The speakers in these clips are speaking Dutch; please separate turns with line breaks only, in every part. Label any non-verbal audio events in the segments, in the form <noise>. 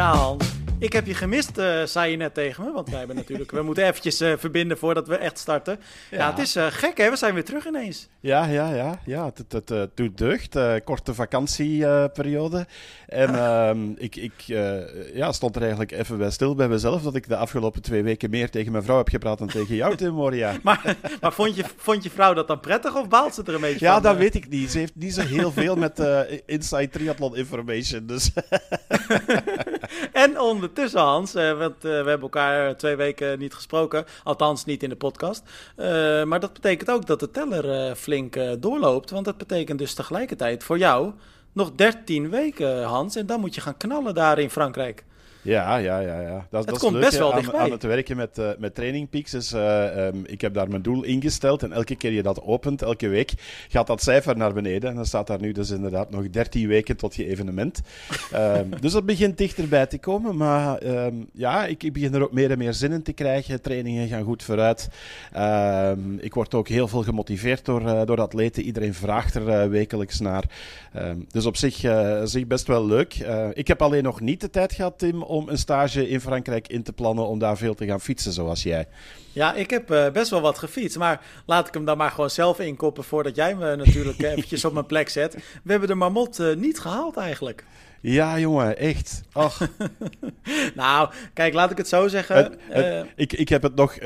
ja, Hans. Ik heb je gemist, uh, zei je net tegen me. Want wij hebben natuurlijk, we moeten eventjes uh, verbinden voordat we echt starten. Ja, ja het is uh, gek hè, we zijn weer terug ineens.
Ja, ja, ja. ja het, het, doet deugd. korte vakantieperiode. En <laughs> ehm, ik, ik ja, stond er eigenlijk even bij stil bij mezelf dat ik de afgelopen twee weken meer tegen mijn vrouw heb gepraat dan tegen jou, Tim Moria. <laughs>
maar maar vond, je, vond je vrouw dat dan prettig of baalt ze er een beetje
ja,
van?
Ja, dat weet ik niet. Ze heeft niet zo heel veel met inside triathlon information. Dus. <laughs>
en ondertussen, Hans, uh, want uh, we hebben elkaar twee weken niet gesproken. Althans, niet in de podcast. Uh, maar dat betekent ook dat de teller flink doorloopt. Want dat betekent dus tegelijkertijd voor jou nog 13 weken, Hans. En dan moet je gaan knallen daar in Frankrijk.
Ja, ja, ja. ja.
Dat, het dat komt leuk, best wel aan, dichtbij.
Aan het werken met, uh, met Training Peaks. Dus, uh, um, ik heb daar mijn doel ingesteld. En elke keer je dat opent, elke week, gaat dat cijfer naar beneden. En dan staat daar nu dus inderdaad nog 13 weken tot je evenement. um, <laughs> dus dat begint dichterbij te komen. Maar um, ja, ik, ik, begin er ook meer en meer zin in te krijgen. Trainingen gaan goed vooruit. ik word ook heel veel gemotiveerd door, uh, door atleten. Iedereen vraagt er wekelijks naar. dus op zich, zich best wel leuk. ik heb alleen nog niet de tijd gehad, Tim om een stage in Frankrijk in te plannen om daar veel te gaan fietsen, zoals jij?
Ja, ik heb uh, best wel wat gefietst. Maar laat ik hem dan maar gewoon zelf inkoppen voordat jij me natuurlijk eventjes op mijn plek zet. We hebben de Marmot uh, niet gehaald eigenlijk.
Ja, jongen, echt. Ach. <laughs>
nou, kijk, laat ik het zo zeggen.
Uh, ik, ik heb het nog.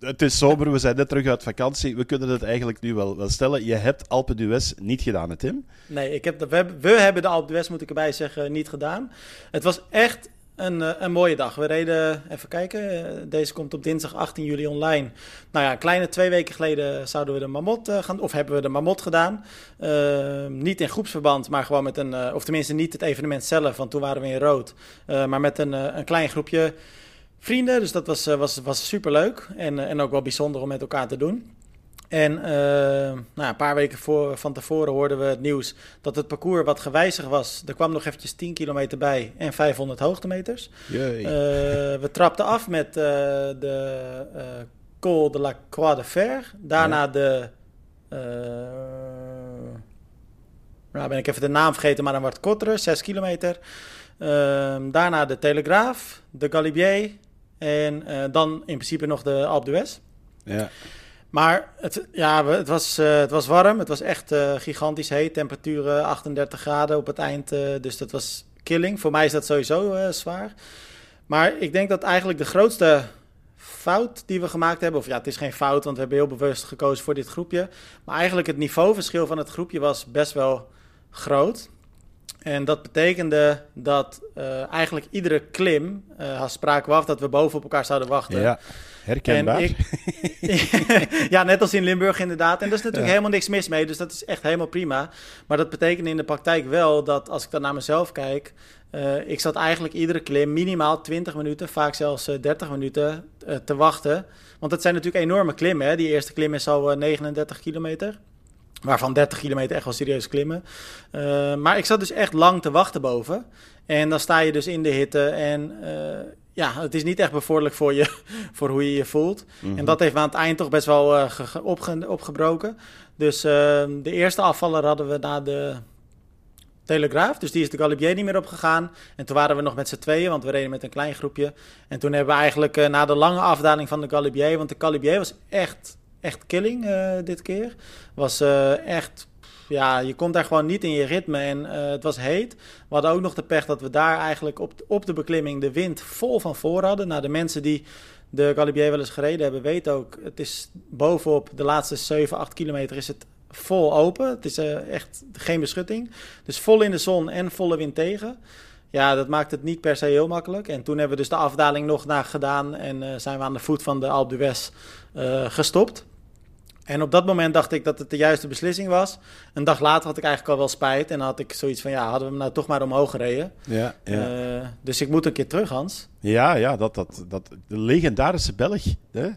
Het is zomer, we zijn net terug uit vakantie. We kunnen het eigenlijk nu wel, wel stellen. Je hebt Alpe d'Huez niet gedaan, hè, Tim?
Nee, ik heb de, we, hebben, we hebben de Alpe d'Huez, moet ik erbij zeggen, niet gedaan. Het was echt een, eh, een mooie dag. We reden, even kijken, eh, deze komt op dinsdag 18 juli online. Nou ja, kleine twee weken geleden zouden we de Mamot gaan, of hebben we de Mamot gedaan. Uh, niet in groepsverband, maar gewoon met een, of tenminste niet het evenement zelf, want toen waren we in rood. maar met een, een klein groepje vrienden, dus dat was, was, was super leuk en, en ook wel bijzonder om met elkaar te doen. En uh, nou, een paar weken voor, van tevoren hoorden we het nieuws dat het parcours wat gewijzigd was. Er kwam nog eventjes 10 kilometer bij en 500 hoogtemeters. Uh, we trapten af met uh, de Col de la Croix de Fer. Daarna ja. de... nou ben ik even de naam vergeten, maar dan wat kortere, 6 kilometer. Ehm, daarna de Telegraaf, de Galibier en dan in principe nog de Alpe d'Huez.
Ja.
Maar het, ja, het, was, uh, het was warm. Het was echt uh, gigantisch heet. Temperaturen 38 graden op het eind. Uh, dus dat was killing. Voor mij is dat sowieso zwaar. Maar ik denk dat eigenlijk de grootste fout die we gemaakt hebben... of ja, het is geen fout, want we hebben heel bewust gekozen voor dit groepje. Maar eigenlijk het niveauverschil van het groepje was best wel groot. En dat betekende dat eigenlijk iedere klim uh, spraken we af dat we boven op elkaar zouden wachten.
Ja, herkenbaar.
Ik, <laughs> ja, net als in Limburg inderdaad. En daar is natuurlijk ja. helemaal niks mis mee, dus dat is echt helemaal prima. Maar dat betekende in de praktijk wel dat als ik dan naar mezelf kijk... Uh, ik zat eigenlijk iedere klim minimaal 20 minuten, vaak zelfs 30 minuten te wachten. Want dat zijn natuurlijk enorme klimmen. Hè? Die eerste klim is al 39 kilometer. Waarvan 30 kilometer echt wel serieus klimmen. Maar ik zat dus echt lang te wachten boven. En dan sta je dus in de hitte. En ja, het is niet echt bevorderlijk voor je, <laughs> voor hoe je je voelt. Mm -hmm. En dat heeft me aan het eind toch best wel uh, opge opgebroken. Dus de eerste afvaller hadden we na de Telegraaf. Dus die is de Galibier niet meer opgegaan. En toen waren we nog met z'n tweeën, want we reden met een klein groepje. En toen hebben we eigenlijk na de lange afdaling van de Galibier... want de Galibier was echt echt killing uh, dit keer. Was echt, ja, je komt daar gewoon niet in je ritme en uh, het was heet. We hadden ook nog de pech dat we daar eigenlijk op, op de beklimming de wind vol van voor hadden. Nou, de mensen die de Galibier wel eens gereden hebben, weten ook, het is bovenop de laatste 7, 8 kilometer is het vol open. Het is echt geen beschutting. Dus vol in de zon en volle wind tegen. Ja, dat maakt het niet per se heel makkelijk. En toen hebben we dus de afdaling nog naar gedaan en zijn we aan de voet van de Alpe gestopt. En op dat moment dacht ik dat het de juiste beslissing was. Een dag later had ik eigenlijk al wel spijt. En dan had ik zoiets van, ja, hadden we hem nou toch maar omhoog gereden.
Ja, ja.
Uh, dus ik moet een keer terug, Hans.
Ja, ja, dat, dat, dat de legendarische Belg. Hè?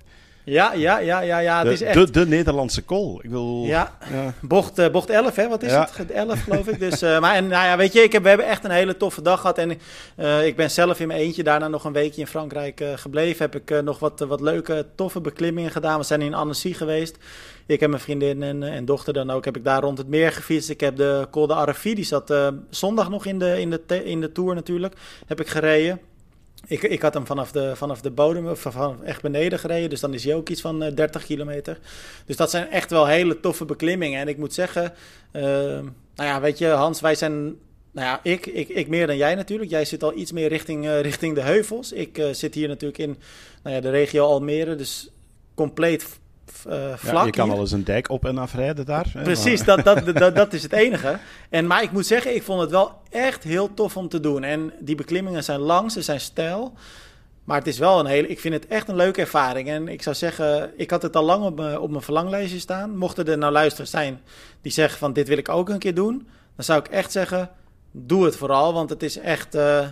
Ja, ja, ja, ja, ja. Het
de,
is echt...
de, de Nederlandse kool. Ik wil...
Ja,
Ja.
bocht, eh, bocht 11, hè? Wat is
Ja.
het? 11, geloof ik. Dus, eh, maar en, nou ja, weet je, ik heb, we hebben echt een hele toffe dag gehad. En eh, ik ben zelf in mijn eentje daarna nog een weekje in Frankrijk gebleven. Heb ik nog wat, wat leuke, toffe beklimmingen gedaan. We zijn in Annecy geweest. Ik heb mijn vriendin en, en dochter dan ook. Heb ik daar rond het meer gefietst. Ik heb de Col de Arrefi, die zat zondag nog in de, in, de in de Tour natuurlijk. Heb ik gereden. Ik, ik had hem vanaf de, vanaf de bodem, van echt beneden gereden. Dus dan is hij ook iets van eh, 30 kilometer. Dus dat zijn echt wel hele toffe beklimmingen. En ik moet zeggen, eh, nou ja, weet je, Hans, wij zijn. Nou ja, ik, ik, ik meer dan jij natuurlijk. Jij zit al iets meer richting, eh, richting de heuvels. Ik eh, zit hier natuurlijk in nou ja, de regio Almere. Dus compleet eh,
Ja,
vlak.
je kan wel eens een dijk op en afrijden daar.
Precies, dat, <laughs> dat, dat is het enige. En, maar ik moet zeggen, ik vond het wel echt heel tof om te doen. En die beklimmingen zijn lang, ze zijn stijl. Maar het is wel een hele, ik vind het echt een leuke ervaring. En ik zou zeggen, ik had het al lang op mijn, op mijn verlanglijstje staan. Mochten er nou luisteraars zijn die zeggen van dit wil ik ook een keer doen. Dan zou ik echt zeggen, doe het vooral. Want het is echt, eh,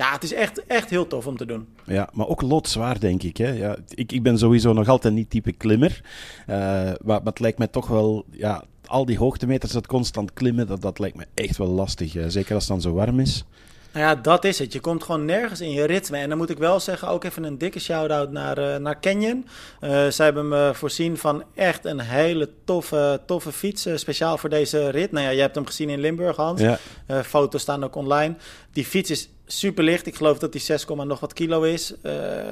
ja, het is echt, echt heel tof om te doen.
Ja, maar ook loodzwaar, denk ik. Hè. Ja, ik. Ik ben sowieso nog altijd niet type klimmer. Eh, maar, het lijkt mij toch wel... Ja, al die hoogtemeters, dat constant klimmen, dat, dat lijkt me echt wel lastig. eh, zeker als het dan zo warm is.
Nou ja, dat is het. Je komt gewoon nergens in je ritme. En dan moet ik wel zeggen, ook even een dikke shout-out naar, eh, naar Canyon. Eh zij hebben me voorzien van echt een hele toffe, toffe fiets, eh, speciaal voor deze rit. Nou ja, je hebt hem gezien in Limburg, Hans.
Ja,
foto's staan ook online. Die fiets is super licht. Ik geloof dat die 6, nog wat kilo is.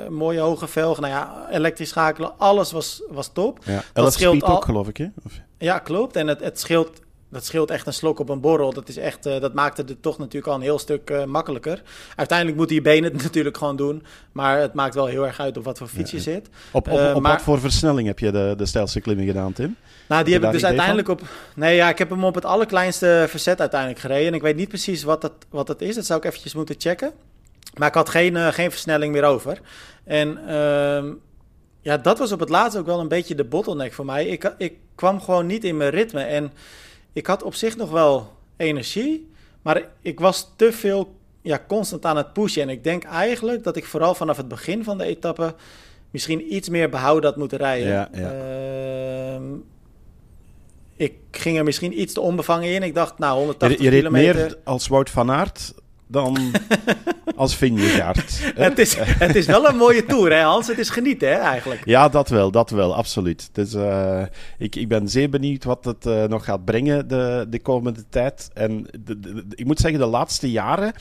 Mooie hoge velgen. Nou ja, elektrisch schakelen. Alles was, was top.
ja.
Dat
11
scheelt al-
ook, geloof ik. Hè? Of-
Ja, klopt. En het, het scheelt. Dat scheelt echt een slok op een borrel. Dat, is echt, eh, dat maakte het toch natuurlijk al een heel stuk eh, makkelijker. Uiteindelijk moeten je benen het <laughs> natuurlijk gewoon doen. Maar het maakt wel heel erg uit op wat voor fiets je
Ja.
zit.
Op, op,
Eh,
op
maar-
wat voor versnelling heb je de, de stijlste klimming gedaan, Tim?
Nou, die heb ik dus uiteindelijk op. Nee, ja, ik heb hem op het allerkleinste verzet uiteindelijk gereden. En ik weet niet precies wat dat, wat dat is. Dat zou ik eventjes moeten checken. Maar ik had geen, geen versnelling meer over. En ehm, ja, dat was op het laatst ook wel een beetje de bottleneck voor mij. Ik, ik kwam gewoon niet in mijn ritme. En ik had op zich nog wel energie. Maar ik was te veel ja, constant aan het pushen. En ik denk eigenlijk dat ik vooral vanaf het begin van de etappe misschien iets meer behouden had moeten rijden.
Ja, ja.
Ehm, ik ging er misschien iets te onbevangen in. Ik dacht, nou,
Je,
180
je reed
kilometer.
meer als Wout van Aert dan als Vingegaard. <laughs> hè?
Het is, het is wel een mooie tour, hè Hans? Het is genieten, hè, eigenlijk.
Ja, dat wel, dat wel, absoluut. Dus, eh, ik, ik ben zeer benieuwd wat het eh, nog gaat brengen de, de komende tijd. En de- ik moet zeggen, de laatste jaren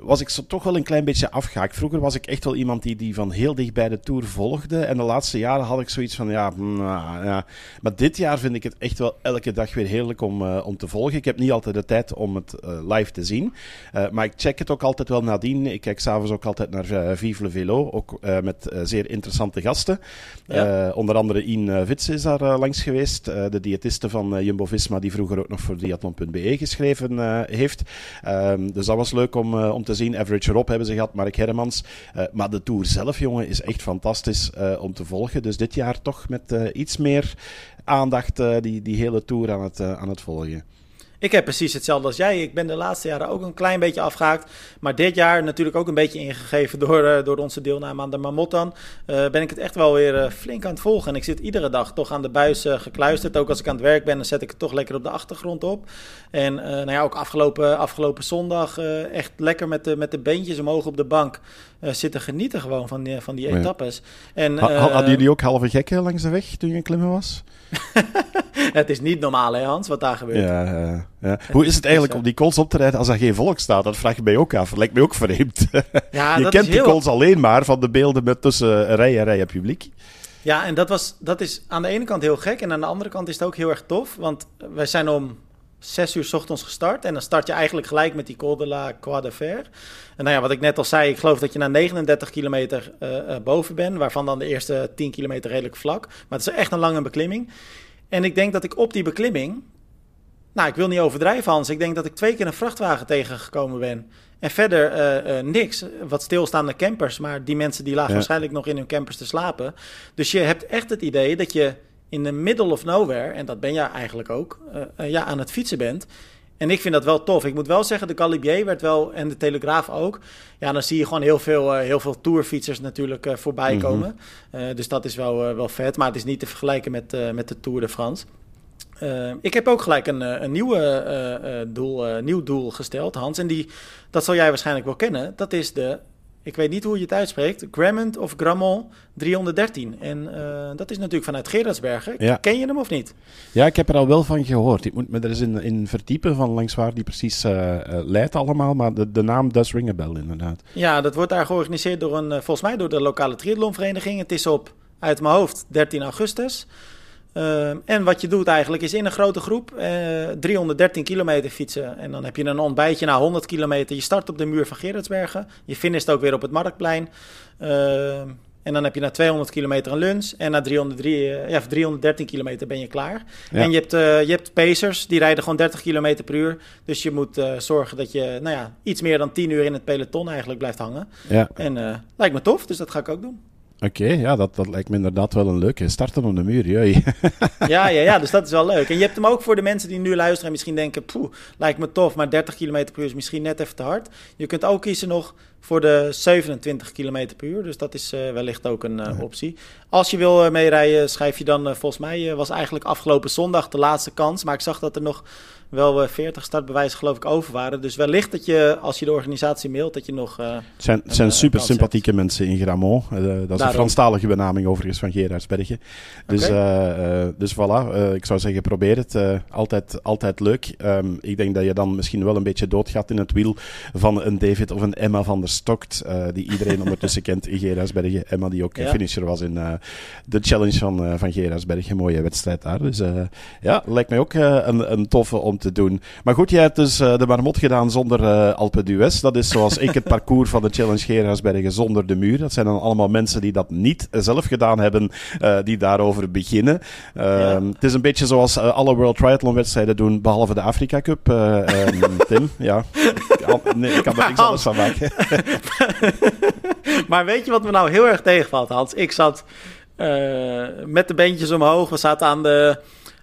was ik zo toch wel een klein beetje afgehaakt. Vroeger was ik echt wel iemand die, die van heel dichtbij de Tour volgde. En de laatste jaren had ik zoiets van, ja, mm, ah, ja. Maar dit jaar vind ik het echt wel elke dag weer heerlijk om, eh, om te volgen. Ik heb niet altijd de tijd om het eh, live te zien. Eh, maar ik check het ook altijd wel nadien. Ik kijk s'avonds ook altijd naar Vive le Velo. Ook met zeer interessante gasten.
Ja.
Onder andere Ian Wits is daar langs geweest. De diëtiste van Jumbo-Visma, die vroeger ook nog voor Diathlon.be geschreven heeft. Ehm, dus dat was leuk om, om te zien. Average Rob hebben ze gehad, Mark Hermans. Eh, maar de Tour zelf, jongen, is echt fantastisch eh, om te volgen. Dus dit jaar toch met eh, iets meer aandacht die, die hele Tour aan het, aan het volgen.
Ik heb precies hetzelfde als jij. Ik ben de laatste jaren ook een klein beetje afgehaakt. Maar dit jaar natuurlijk ook een beetje ingegeven <laughs> door, eh, door onze deelname aan de Mamot dan. eh, ben ik het echt wel weer eh, flink aan het volgen. En ik zit iedere dag toch aan de buis gekluisterd. Ook als ik aan het werk ben, dan zet ik het toch lekker op de achtergrond op. En nou ja, ook afgelopen, afgelopen zondag echt lekker met de, met de beentjes omhoog op de bank zitten genieten gewoon van die, van die
Oh ja.
etappes. En,
Ha- Hadden jullie ook halve gekken langs de weg toen je klimmen was? <laughs> <laughs>
het is niet normaal hè Hans, wat daar gebeurt.
Ja, ja, ja. Hoe is het eigenlijk
is,
om die calls op te rijden als er geen volk staat? Dat vraag ik mij ook af. Dat lijkt mij ook vreemd. <laughs>
Ja,
je kent die calls alleen maar van de beelden met tussen rij en rij publiek.
Ja, en dat, was, dat is aan de ene kant heel gek. En aan de andere kant is het ook heel erg tof. Want wij zijn om zes uur 's ochtends gestart. En dan start je eigenlijk gelijk met die Col de la Croix de Fer. En nou ja, wat ik net al zei, ik geloof dat je na 39 kilometer eh, eh, boven bent. Waarvan dan de eerste 10 kilometer redelijk vlak. Maar het is echt een lange beklimming. En ik denk dat ik op die beklimming... Nou, ik wil niet overdrijven, Hans. Ik denk dat ik twee keer een vrachtwagen tegengekomen ben. En verder eh, eh, niks. Wat stilstaande campers. Maar die mensen die lagen
Ja.
waarschijnlijk nog in hun campers te slapen. Dus je hebt echt het idee dat je in the middle of nowhere... en dat ben jij eigenlijk ook, eh, ja, aan het fietsen bent. En ik vind dat wel tof. Ik moet wel zeggen, de Galibier werd wel, en de Telegraaf ook. Ja, dan zie je gewoon heel veel, uh, heel veel tourfietsers natuurlijk uh, voorbij mhm. komen. Uh, dus dat is wel, wel vet. Maar het is niet te vergelijken met, met de Tour de France. ik heb ook gelijk een, een nieuwe, doel, nieuw doel gesteld, Hans. En die, dat zal jij waarschijnlijk wel kennen. Dat is de ik weet niet hoe je het uitspreekt, Grammond of Grammel 313. En uh, dat is natuurlijk vanuit Gerardsbergen. Ja. Ken je hem of niet?
Ja, ik heb er al wel van gehoord. Ik moet me er eens in, in verdiepen van langs waar die precies uh, leidt allemaal. Maar de, de naam does ring a bell inderdaad.
Ja, dat wordt daar georganiseerd door een, volgens mij door de lokale triathlonvereniging. Het is op, uit mijn hoofd, 13 augustus. Uh, en wat je doet eigenlijk is in een grote groep uh, 313 kilometer fietsen. En dan heb je een ontbijtje na 100 kilometer. Je start op de muur van Gerardsbergen. Je finisht ook weer op het Marktplein. Uh, en dan heb je na 200 kilometer een lunch. En na 303, ja, 313 kilometer ben je klaar. Ja. En je hebt, je hebt pacers, die rijden gewoon 30 kilometer per uur. Dus je moet zorgen dat je nou ja, iets meer dan 10 uur in het peloton eigenlijk blijft hangen. Ja. En lijkt me tof, dus dat ga ik ook doen.
Oké, ja, dat, dat lijkt me inderdaad wel een leuke. Starten op de muur, jee. <laughs>
ja, ja, ja, dus dat is wel leuk. En je hebt hem ook voor de mensen die nu luisteren en misschien denken... poeh, lijkt me tof, maar 30 km per uur is misschien net even te hard. Je kunt ook kiezen nog voor de 27 km per uur. Dus dat is uh, wellicht ook een uh, optie. Als je wil uh, meerijden, schrijf je dan... volgens mij was eigenlijk afgelopen zondag de laatste kans. Maar ik zag dat er nog wel 40 startbewijzen geloof ik over waren. Dus wellicht dat je, als je de organisatie mailt, dat je nog... Uh,
het zijn, zijn super sympathieke mensen in Gramont. Dat is Daarom. een Franstalige benaming overigens van Gerardsbergen. Dus, okay. dus voilà, ik zou zeggen probeer het. altijd, altijd leuk. Um, ik denk dat je dan misschien wel een beetje doodgaat in het wiel van een David of een Emma van der Stokt, die iedereen ondertussen <laughs> kent in Gerardsbergen. Emma die ook ja. finisher was in de challenge van, van Gerardsbergen. Mooie wedstrijd daar. Dus ja, lijkt mij ook een, een toffe om te doen. Maar goed, jij hebt dus uh, de marmot gedaan zonder uh, Alpe d'Huez. Dat is zoals ik het parcours van de Challenge Gerardsbergen zonder de muur. Dat zijn dan allemaal mensen die dat niet zelf gedaan hebben, uh, die daarover beginnen. Ja. Het is een beetje zoals alle World Triathlon wedstrijden doen, behalve de Afrika Cup. Um, <laughs> Tim, ja. Nee, ik kan er niks anders van maken. <laughs>
maar weet je wat me nou heel erg tegenvalt, Hans? Ik zat met de beentjes omhoog. We zaten aan de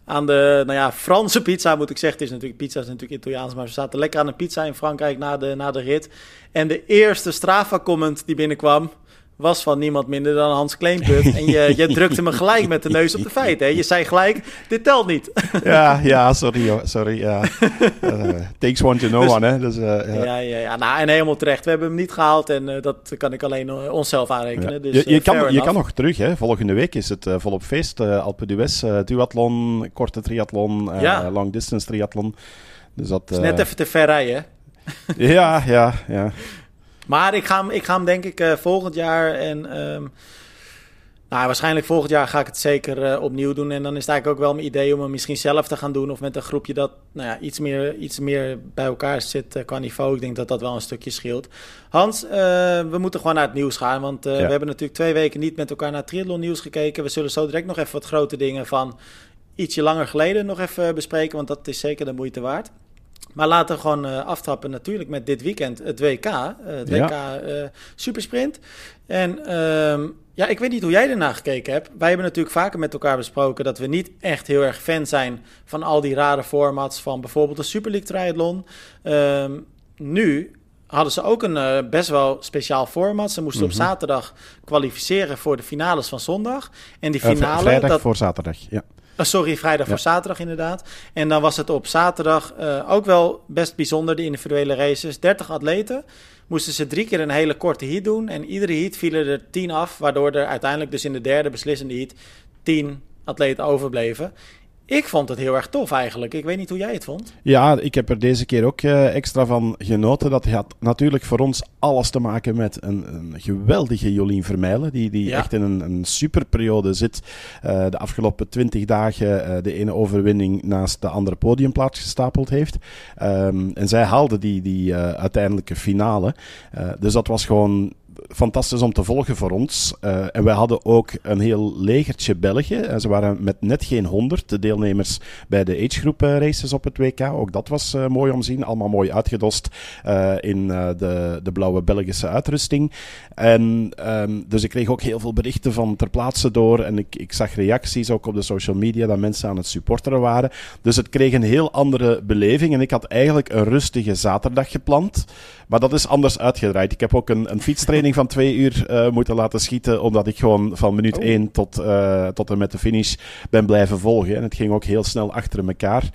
aan de nou ja, Franse pizza, moet ik zeggen. Het is natuurlijk, pizza is natuurlijk Italiaans, maar we zaten lekker aan de pizza in Frankrijk na de, na de rit. En de eerste Strava-comment die binnenkwam, was van niemand minder dan Hans Kleinput. En je, je drukte me gelijk met de neus op de feiten. Hè? Je zei gelijk, dit telt niet. <laughs>
Ja, ja sorry. sorry ja. Uh, <laughs> takes one to know dus, one. Hè? Dus, uh,
ja. ja. Ja, ja, Nou, en helemaal terecht. We hebben hem niet gehaald en uh, dat kan ik alleen onszelf aanrekenen. Ja. Dus,
je, je, kan, je kan nog terug. Hè? Volgende week is het volop feest. Alpe d'Huez, duathlon, korte triathlon, long distance triathlon. Dus dat,
is net even te ver rijden.
ja, ja, ja.
Maar ik ga hem, ik ga hem denk ik uh, volgend jaar en... Um, nou, waarschijnlijk volgend jaar ga ik het zeker uh, opnieuw doen. En dan is het eigenlijk ook wel mijn idee om hem misschien zelf te gaan doen. Of met een groepje dat nou ja, iets, meer, iets meer bij elkaar zit uh, qua niveau. Ik denk dat dat wel een stukje scheelt. Hans, uh, we moeten gewoon naar het nieuws gaan. Want ja. we hebben natuurlijk twee weken niet met elkaar naar triathlon nieuws gekeken. We zullen zo direct nog even wat grote dingen van ietsje langer geleden nog even bespreken. Want dat is zeker de moeite waard. Maar laten we gewoon uh, aftrappen natuurlijk met dit weekend het WK. Uh, eh, het WK ja. uh, Supersprint. En uh, ja, ik weet niet hoe jij ernaar gekeken hebt. Wij hebben natuurlijk vaker met elkaar besproken dat we niet echt heel erg fan zijn van al die rare formats van bijvoorbeeld de Super League Triathlon. Ehm, nu hadden ze ook een best wel speciaal format. Ze moesten mm -hmm. op mhm. zaterdag kwalificeren voor de finales van zondag. En die finale...
vrijdag dat... voor zaterdag, ja.
Oh, sorry, vrijdag ja. voor zaterdag inderdaad. En dan was het op zaterdag uh, ook wel best bijzonder, de individuele races. 30 atleten moesten ze drie keer een hele korte heat doen. En iedere heat vielen er 10 af, waardoor er uiteindelijk dus in de derde beslissende heat 10 atleten overbleven. Ik vond het heel erg tof eigenlijk. Ik weet niet hoe jij het vond.
Ja, ik heb er deze keer ook uh, extra van genoten. Dat had natuurlijk voor ons alles te maken met een, een geweldige Jolien Vermeilen. Die, die ja. echt in een, een superperiode zit. Uh, de afgelopen twintig dagen uh, de ene overwinning naast de andere podiumplaats gestapeld heeft. Um, en zij haalde die, die uiteindelijke finale. dus dat was gewoon fantastisch om te volgen voor ons. Uh, en wij hadden ook een heel legertje België. ze waren met net geen honderd de deelnemers bij de agegroep races op het WK. Ook dat was mooi om te zien. Allemaal mooi uitgedost in de, de blauwe Belgische uitrusting. En um, dus ik kreeg ook heel veel berichten van ter plaatse door. En ik, ik zag reacties ook op de social media dat mensen aan het supporteren waren. Dus het kreeg een heel andere beleving. En ik had eigenlijk een rustige zaterdag gepland. Maar dat is anders uitgedraaid. Ik heb ook een, een fietstraining van twee uur uh, moeten laten schieten. Omdat ik gewoon van minuut oh. één tot, uh, tot en met de finish ben blijven volgen. En het ging ook heel snel achter elkaar.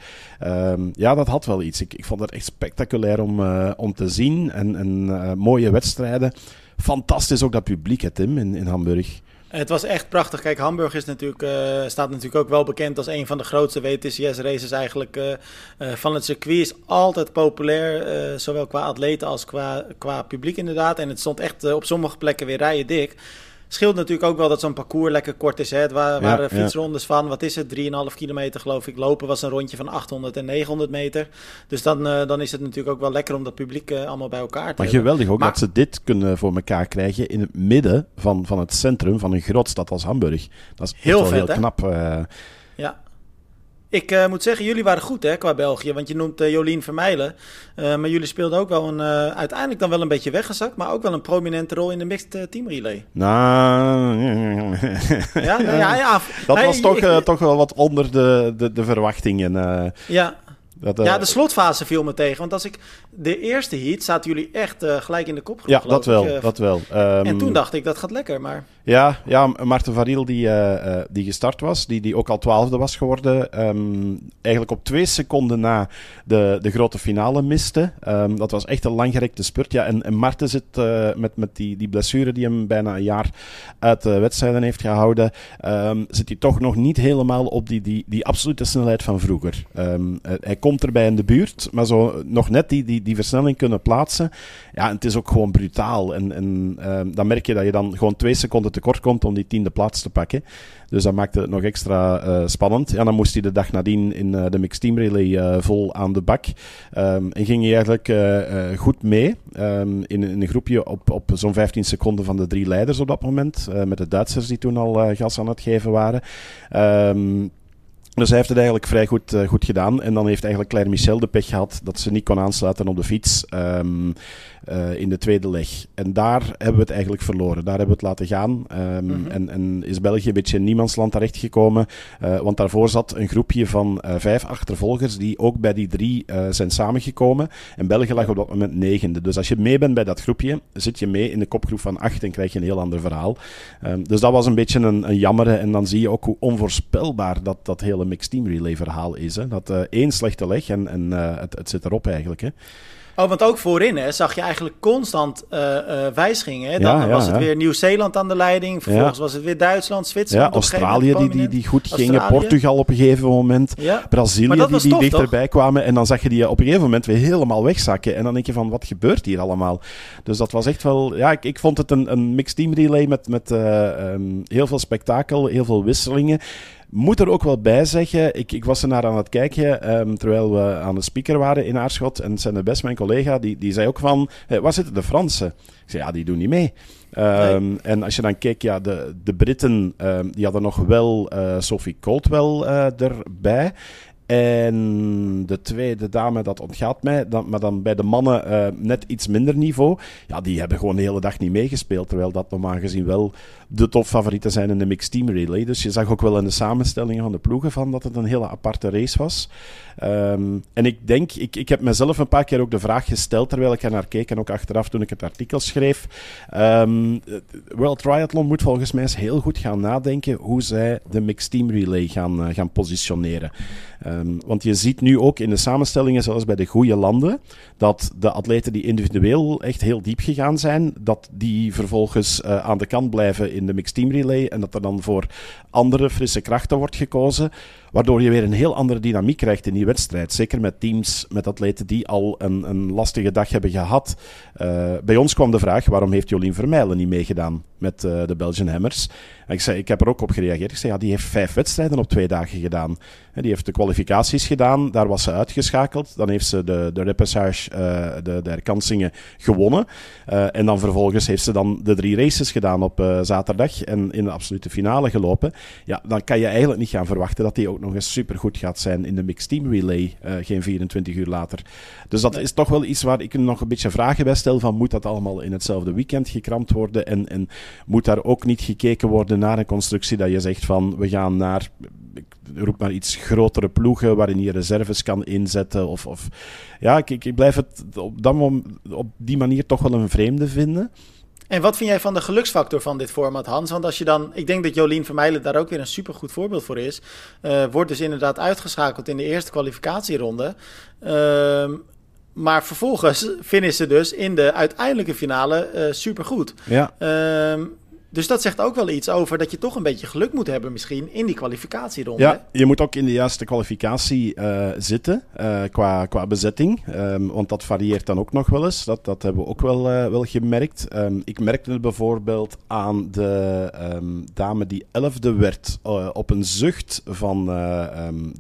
Um, ja, dat had wel iets. Ik, ik vond het echt spectaculair om, uh, om te zien. En, en mooie wedstrijden. Fantastisch ook dat publiek, hè, Tim, in, in Hamburg.
Het was echt prachtig. Kijk, Hamburg is natuurlijk, uh, staat natuurlijk ook wel bekend als een van de grootste WTCS-races eigenlijk uh, uh, van het circuit. Is altijd populair, zowel qua atleten als qua, qua publiek inderdaad. En het stond echt op sommige plekken weer rijen dik scheelt natuurlijk ook wel dat zo'n parcours lekker kort is. Hè? Het waren, waren fietsrondes van, wat is het, 3,5 kilometer geloof ik. Lopen was een rondje van 800 en 900 meter. Dus dan, uh, dan is het natuurlijk ook wel lekker om dat publiek uh, allemaal bij elkaar te maar
hebben. geweldig ook dat ze dit kunnen voor elkaar krijgen in het midden van, van het centrum van een grootstad als Hamburg. Dat is heel, vet, heel knap. Uh,
ja, ik uh, moet zeggen, jullie waren goed hè, qua België. Want je noemt uh, Jolien Vermeijlen. Uh, maar jullie speelden ook wel een, uiteindelijk dan wel een beetje weggezakt. Maar ook wel een prominente rol in de mixed team relay.
Nou, <laughs> ja, nou ja, ja. Dat was toch, ik, toch wel wat onder de, de, de verwachtingen.
ja. Dat, ja, de slotfase viel me tegen. Want als ik de eerste heat zaten jullie echt gelijk in de kop.
Ja, dat wel, dat wel.
Um, en toen dacht ik, dat gaat lekker. Maar...
Ja, ja Maarten Variel die, die gestart was, die, die ook al twaalfde was geworden, um, eigenlijk op twee seconden na de, de grote finale miste. Um, dat was echt een langgerekte spurt. Ja, en, en Maarten zit met, met die, die blessure die hem bijna een jaar uit de wedstrijden heeft gehouden, zit hij toch nog niet helemaal op die, die, die absolute snelheid van vroeger. hij komt erbij in de buurt, maar zo nog net die, die, die versnelling kunnen plaatsen. Ja, en het is ook gewoon brutaal. En, en dan merk je dat je dan gewoon twee seconden te tekort komt om die tiende plaats te pakken. Dus dat maakte het nog extra uh, spannend. Ja, dan moest hij de dag nadien in uh, de Mixed Team Relay uh, vol aan de bak. Um, en ging hij eigenlijk goed mee. Um, in, een groepje op, op zo'n 15 seconden van de drie leiders op dat moment. met de Duitsers die toen al gas aan het geven waren. Dus hij heeft het eigenlijk vrij goed, uh, goed gedaan. En dan heeft eigenlijk Claire Michel de pech gehad dat ze niet kon aansluiten op de fiets uh, in de tweede leg. En daar hebben we het eigenlijk verloren. Daar hebben we het laten gaan. Um, mm -hmm. en, en, is België een beetje in niemandsland terechtgekomen. Uh, want daarvoor zat een groepje van vijf achtervolgers die ook bij die drie zijn samengekomen. En België lag op dat moment negende. Dus als je mee bent bij dat groepje, zit je mee in de kopgroep van acht en krijg je een heel ander verhaal. Um, dus dat was een beetje een, een jammere. En dan zie je ook hoe onvoorspelbaar dat, dat hele mixed team relay verhaal is. Hè? Dat uh, één slechte leg en, en uh, het, het zit erop eigenlijk. Hè?
Oh, want ook voorin hè, zag je eigenlijk constant uh, uh, wijzigingen. Hè? Dan ja, was het weer Nieuw-Zeeland aan de leiding. Vervolgens was het weer Duitsland, Zwitserland.
Ja, Australië die, die, die goed gingen. Portugal op een gegeven moment. Brazilië die, die dichterbij kwamen. En dan zag je die op een gegeven moment weer helemaal wegzakken. En dan denk je van, wat gebeurt hier allemaal? Dus dat was echt wel... Ja, ik, ik vond het een, een mixed team relay met, met uh, um, heel veel spektakel, heel veel wisselingen. Moet er ook wel bij zeggen, ik, ik was er naar aan het kijken um, terwijl we aan de speaker waren in Aarschot. En zijn best mijn collega, die, die zei ook van, hey, waar zitten de Fransen? Ik zei, ja, die doen niet mee. Um, nee. En als je dan kijkt, ja, de, de Britten, um, die hadden nog wel uh, Sophie Coldwell uh, erbij. En de tweede dame, dat ontgaat mij. Dan, maar dan bij de mannen uh, net iets minder niveau. Ja, die hebben gewoon de hele dag niet meegespeeld. Terwijl dat normaal gezien wel de topfavorieten zijn in de mixed team relay. Dus je zag ook wel in de samenstellingen van de ploegen van dat het een hele aparte race was. Um, en ik denk, ik, ik heb mezelf een paar keer ook de vraag gesteld terwijl ik er naar keek en ook achteraf toen ik het artikel schreef. Um, World Triathlon moet volgens mij eens heel goed gaan nadenken hoe zij de mixed team relay gaan, uh, gaan positioneren. Um, want je ziet nu ook in de samenstellingen, zoals bij de goede landen, dat de atleten die individueel echt heel diep gegaan zijn, dat die vervolgens uh, aan de kant blijven in de mixed team relay en dat er dan voor andere frisse krachten wordt gekozen Waardoor je weer een heel andere dynamiek krijgt in die wedstrijd. Zeker met teams, met atleten die al een, een lastige dag hebben gehad. Uh, bij ons kwam de vraag, waarom heeft Jolien Vermeijlen niet meegedaan met uh, de Belgian Hammers? Ik, zei, ik heb er ook op gereageerd. Ik zei, ja, die heeft vijf wedstrijden op twee dagen gedaan. En die heeft de kwalificaties gedaan, daar was ze uitgeschakeld. Dan heeft ze de, de repassage, uh, de, de herkansingen gewonnen. en dan vervolgens heeft ze dan de drie races gedaan op zaterdag en in de absolute finale gelopen. Ja, dan kan je eigenlijk niet gaan verwachten dat die ook nog eens supergoed gaat zijn in de mixed team relay, uh, geen 24 uur later. Dus dat is toch wel iets waar ik nog een beetje vragen bij stel van moet dat allemaal in hetzelfde weekend gekramd worden en, en moet daar ook niet gekeken worden naar een constructie dat je zegt van we gaan naar roep maar iets grotere ploegen waarin je reserves kan inzetten. Of, of ja, ik, ik blijf het op, op die manier toch wel een vreemde vinden.
En wat vind jij van de geluksfactor van dit format, Hans? Want als je dan, ik denk dat Jolien Vermeijlen daar ook weer een supergoed voorbeeld voor is. Uh, wordt dus inderdaad uitgeschakeld in de eerste kwalificatieronde. Uh, maar vervolgens <laughs> vinden ze dus in de uiteindelijke finale uh, supergoed.
Ja.
Uh, dus dat zegt ook wel iets over dat je toch een beetje geluk moet hebben misschien in die kwalificatieronde.
Ja, je moet ook in de juiste kwalificatie uh, zitten uh, qua, qua bezetting. Um, want dat varieert dan ook nog wel eens. Dat, dat hebben we ook wel, uh, wel gemerkt. Um, ik merkte het bijvoorbeeld aan de um, dame die elfde werd op een zucht van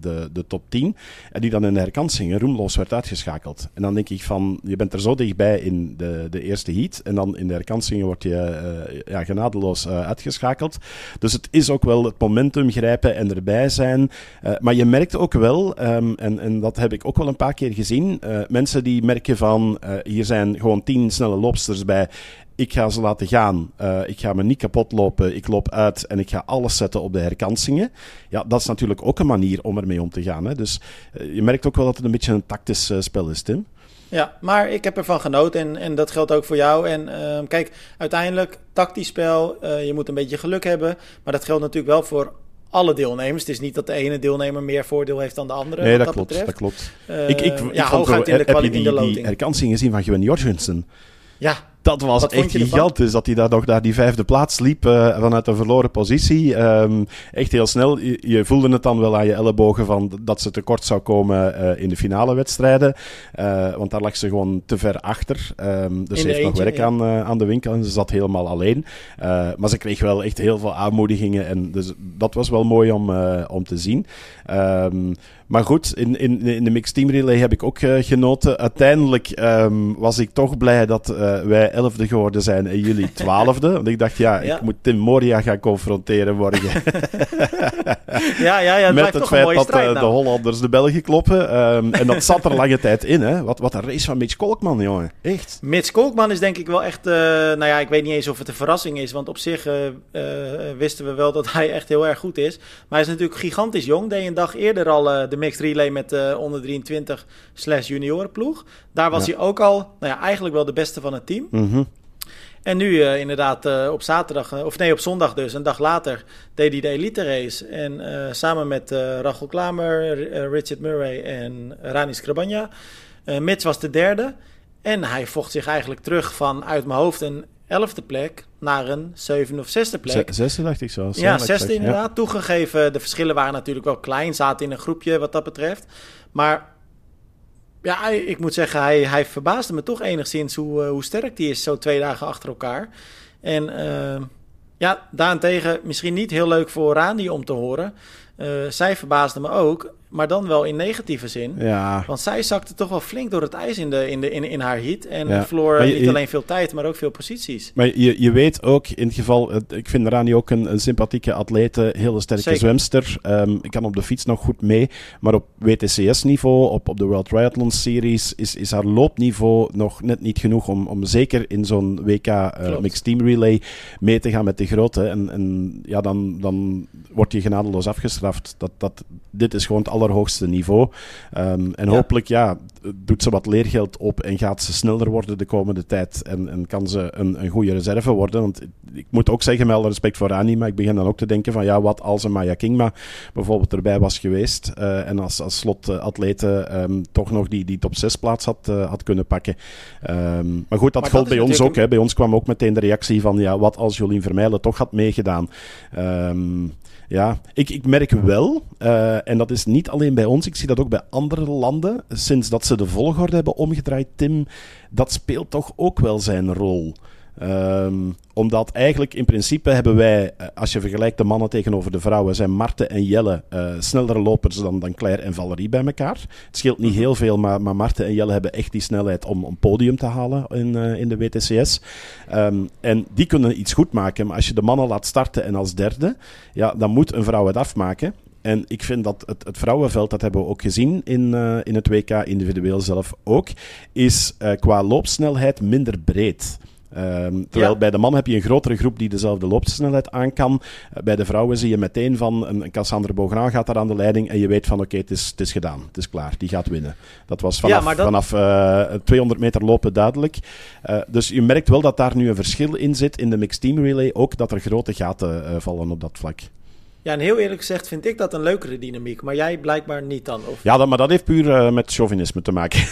de, de top 10. En die dan in de herkansingen roemloos werd uitgeschakeld. En dan denk ik van, je bent er zo dichtbij in de, de eerste heat. En dan in de herkansingen word je ja, genadeloos uh, uitgeschakeld. Dus het is ook wel het momentum grijpen en erbij zijn. Uh, maar je merkt ook wel, um, en, en dat heb ik ook wel een paar keer gezien, uh, mensen die merken van hier zijn gewoon tien snelle loopsters bij ik ga ze laten gaan. Ik ga me niet kapot lopen. Ik loop uit en ik ga alles zetten op de herkansingen. Ja, dat is natuurlijk ook een manier om ermee om te gaan. Hè. Dus je merkt ook wel dat het een beetje een tactisch spel is, Tim.
Ja, maar ik heb ervan genoten en, en dat geldt ook voor jou. En uh, kijk, uiteindelijk, tactisch spel, uh, je moet een beetje geluk hebben. Maar dat geldt natuurlijk wel voor alle deelnemers. Het is niet dat de ene deelnemer meer voordeel heeft dan de andere.
Nee, dat,
dat,
klopt.
Betreft.
Dat klopt.
Uh,
ik, ik,
ja,
ik vond
hooguit in de,
heb je die, die herkansing gezien van Gwen Jorgensen?
Ja,
dat was
Wat
echt gigantisch. Dat hij daar nog naar die vijfde plaats liep uh, vanuit een verloren positie. Um, echt heel snel. Je, je, voelde het dan wel aan je ellebogen van dat ze tekort zou komen uh, in de finale wedstrijden. Uh, want daar lag ze gewoon te ver achter. Um, dus ze heeft nog werk
ja.
aan, aan de winkel en ze zat helemaal alleen. Maar ze kreeg wel echt heel veel aanmoedigingen. En dus dat was wel mooi om, om te zien. Um, maar goed, in, in, in de mixed team relay heb ik ook genoten. Uiteindelijk was ik toch blij dat wij elfde geworden zijn en jullie <laughs> twaalfde. Want ik dacht, ja,
Ja.
ik moet Tim Moria gaan confronteren morgen. <laughs>
ja, ja, ja het
Met het feit dat uh, de
nou.
Hollanders de Belgen kloppen. Um, en dat zat er lange tijd in, hè. Wat, wat een race van Mitch Kolkman, jongen. Echt.
Mits Kolkman is denk ik wel echt, uh, nou ja, ik weet niet eens of het een verrassing is, want op zich uh, uh, wisten we wel dat hij echt heel erg goed is. Maar hij is natuurlijk gigantisch jong, deed een dag eerder al de mixed relay met de onder 23 slash juniorenploeg. Daar was
Ja.
hij ook al, nou ja, eigenlijk wel de beste van het team.
Mhm.
En nu uh, inderdaad uh, op zaterdag, uh, of nee, op zondag dus, een dag later, deed hij de elite race. En samen met Rachel Klamer, Richard Murray en Rani. Uh, Mits was de derde. En hij vocht zich eigenlijk terug van uit mijn hoofd een elfde plek naar een zevende of zesde plek.
Zesde dacht ik zo.
Ja, zesde inderdaad. Toegegeven, de verschillen waren natuurlijk wel klein. Zaten in een groepje wat dat betreft. Maar ja, ik moet zeggen, hij, hij verbaasde me toch enigszins hoe, eh, hoe sterk die is zo twee dagen achter elkaar. En eh, ja, daarentegen misschien niet heel leuk voor Rani om te horen. Eh, zij verbaasde me ook, maar dan wel in negatieve zin.
Ja,
Want zij zakte toch wel flink door het ijs in, de, in, de, in, in haar heat. En
Ja.
verloor
je-
niet alleen veel tijd, maar ook veel posities.
Maar je, je weet ook, in het geval, ik vind Rani ook een, een sympathieke atlete, hele sterke
Zeker.
zwemster. Um, ik kan op de fiets nog goed mee, maar op WTCS-niveau, op, op de World Triathlon Series, is, is haar loopniveau nog net niet genoeg om, om zeker in zo'n WK uh,
Klopt.
Mixed Team Relay mee te gaan met de grote. En, en ja, dan, dan word je genadeloos afgestraft. Dat, dat, dit is gewoon het allerhoogste niveau. Um, en
Ja.
hopelijk, ja, doet ze wat leergeld op en gaat ze sneller worden de komende tijd. En, en kan ze een, een goede reserve worden. Want ik moet ook zeggen, met alle respect voor Annie, maar ik begin dan ook te denken van ja, wat als een Maya Kingma bijvoorbeeld erbij was geweest. en als, als slotatlete um, toch nog die, die top 6 plaats had, had kunnen pakken. Um, maar goed, dat geldt bij ons ook. Hè. Bij ons kwam ook meteen de reactie van ja, wat als Jolien Vermeijlen toch had meegedaan. Um, ja, ik, ik merk wel, uh, en dat is niet alleen bij ons, ik zie dat ook bij andere landen, sinds dat ze de volgorde hebben omgedraaid, Tim, dat speelt toch ook wel zijn rol. Um, omdat eigenlijk in principe hebben wij, eh, als je vergelijkt de mannen tegenover de vrouwen, zijn Marten en Jelle uh, snellere lopers dan, dan Claire en Valerie bij elkaar. Het scheelt niet heel veel, maar, maar Marten en Jelle hebben echt die snelheid om een podium te halen in, uh, in de WTCS. Um, en die kunnen iets goed maken, maar als je de mannen laat starten en als derde, ja, dan moet een vrouw het afmaken. En ik vind dat het, het, vrouwenveld, dat hebben we ook gezien in, uh, in het WK, individueel zelf ook, is uh, qua loopsnelheid minder breed. Um, terwijl bij de man heb je een grotere groep die dezelfde loopsnelheid aan kan. Uh, bij de vrouwen zie je meteen van een, Cassandra Beaugrand gaat daar aan de leiding en je weet van oké, okay, het, is, het is gedaan, het is klaar, die gaat winnen. Dat was vanaf, ja, dat... vanaf uh, 200 meter lopen duidelijk. Uh, dus je merkt wel dat daar nu een verschil in zit in de mixed team relay, ook dat er grote gaten uh, vallen op dat vlak.
Ja, en heel eerlijk gezegd vind ik dat een leukere dynamiek, maar jij blijkbaar niet dan. Of...
Ja, dat, maar dat heeft puur met chauvinisme te maken. <laughs>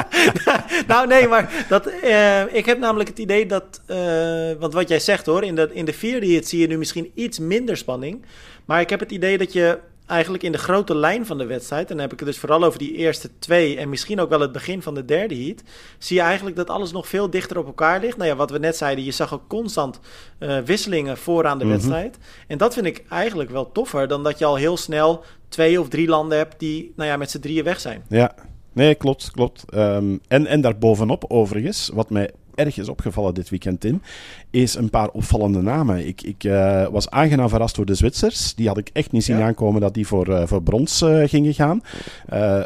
<laughs> <laughs>
nou, nee, maar dat, uh, ik heb namelijk het idee dat. Uh, want wat jij zegt hoor, in de, in de vierde hit zie je nu misschien iets minder spanning. Maar ik heb het idee dat je eigenlijk in de grote lijn van de wedstrijd, en dan heb ik het dus vooral over die eerste twee en misschien ook wel het begin van de derde heat, zie je eigenlijk dat alles nog veel dichter op elkaar ligt. Nou ja, wat we net zeiden, je zag ook constant uh, wisselingen vooraan de mm -hmm. wedstrijd. En dat vind ik eigenlijk wel toffer dan dat je al heel snel twee of drie landen hebt die nou ja, met z'n drieën weg zijn.
Ja, Nee, klopt, klopt. Um, en, en daarbovenop, overigens, wat mij erg is opgevallen dit weekend in, is een paar opvallende namen. Ik, ik uh, was aangenaam verrast door de Zwitsers. Die had ik echt niet zien ja. aankomen dat die voor, uh, voor brons uh, gingen gaan.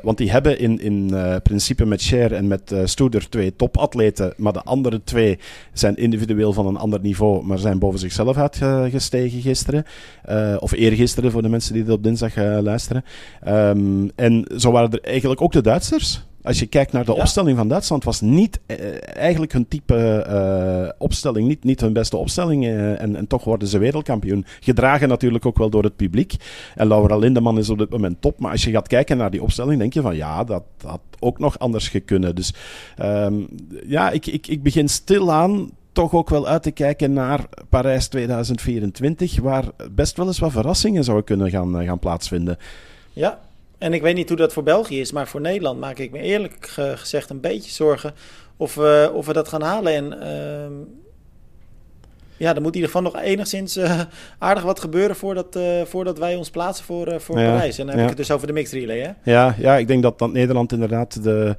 want die hebben in, in principe met Cher en met Stoeder twee topatleten. Maar de andere twee zijn individueel van een ander niveau, maar zijn boven zichzelf uitgestegen gisteren. of eergisteren voor de mensen die dit op dinsdag luisteren. Um, en zo waren er eigenlijk ook de Duitsers. Als je kijkt naar de ja. opstelling van Duitsland, was niet uh, eigenlijk hun type uh, opstelling, niet, niet hun beste opstelling. Uh, en, en, toch worden ze wereldkampioen. Gedragen natuurlijk ook wel door het publiek. En Laura Lindeman is op dit moment top. Maar als je gaat kijken naar die opstelling, denk je van ja, dat had ook nog anders gekunnen. Dus um, ja, ik, ik, ik begin stilaan toch ook wel uit te kijken naar Parijs 2024, waar best wel eens wat verrassingen zouden kunnen gaan, gaan plaatsvinden.
Ja, en ik weet niet hoe dat voor België is, maar voor Nederland maak ik me eerlijk gezegd een beetje zorgen of we, of we dat gaan halen. En uh, ja, er moet in ieder geval nog enigszins uh, aardig wat gebeuren voordat, uh, voordat wij ons plaatsen voor, uh, voor ja, Parijs. En dan heb ja. ik het dus over de mixed relay, hè?
Ja, ja ik denk dat, dat Nederland inderdaad de,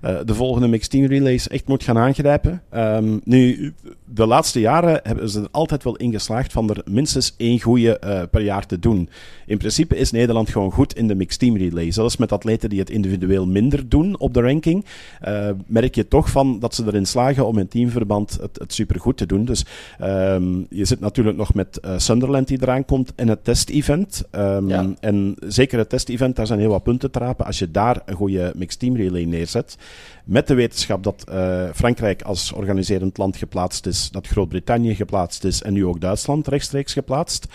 de volgende mixed team relays echt moet gaan aangrijpen. Um, nu, de laatste jaren hebben ze er altijd wel in geslaagd van er minstens één goede uh, per jaar te doen. In principe is Nederland gewoon goed in de mixed team relay. Zelfs met atleten die het individueel minder doen op de ranking, uh, merk je toch van dat ze erin slagen om in teamverband het, het supergoed te doen. Dus um, je zit natuurlijk nog met Sunderland die eraan komt en het test-event. Um, ja. En zeker het test-event, daar zijn heel wat punten te rapen. Als je daar een goede mixed team relay neerzet, met de wetenschap dat uh, Frankrijk als organiserend land geplaatst is, dat Groot-Brittannië geplaatst is en nu ook Duitsland rechtstreeks geplaatst.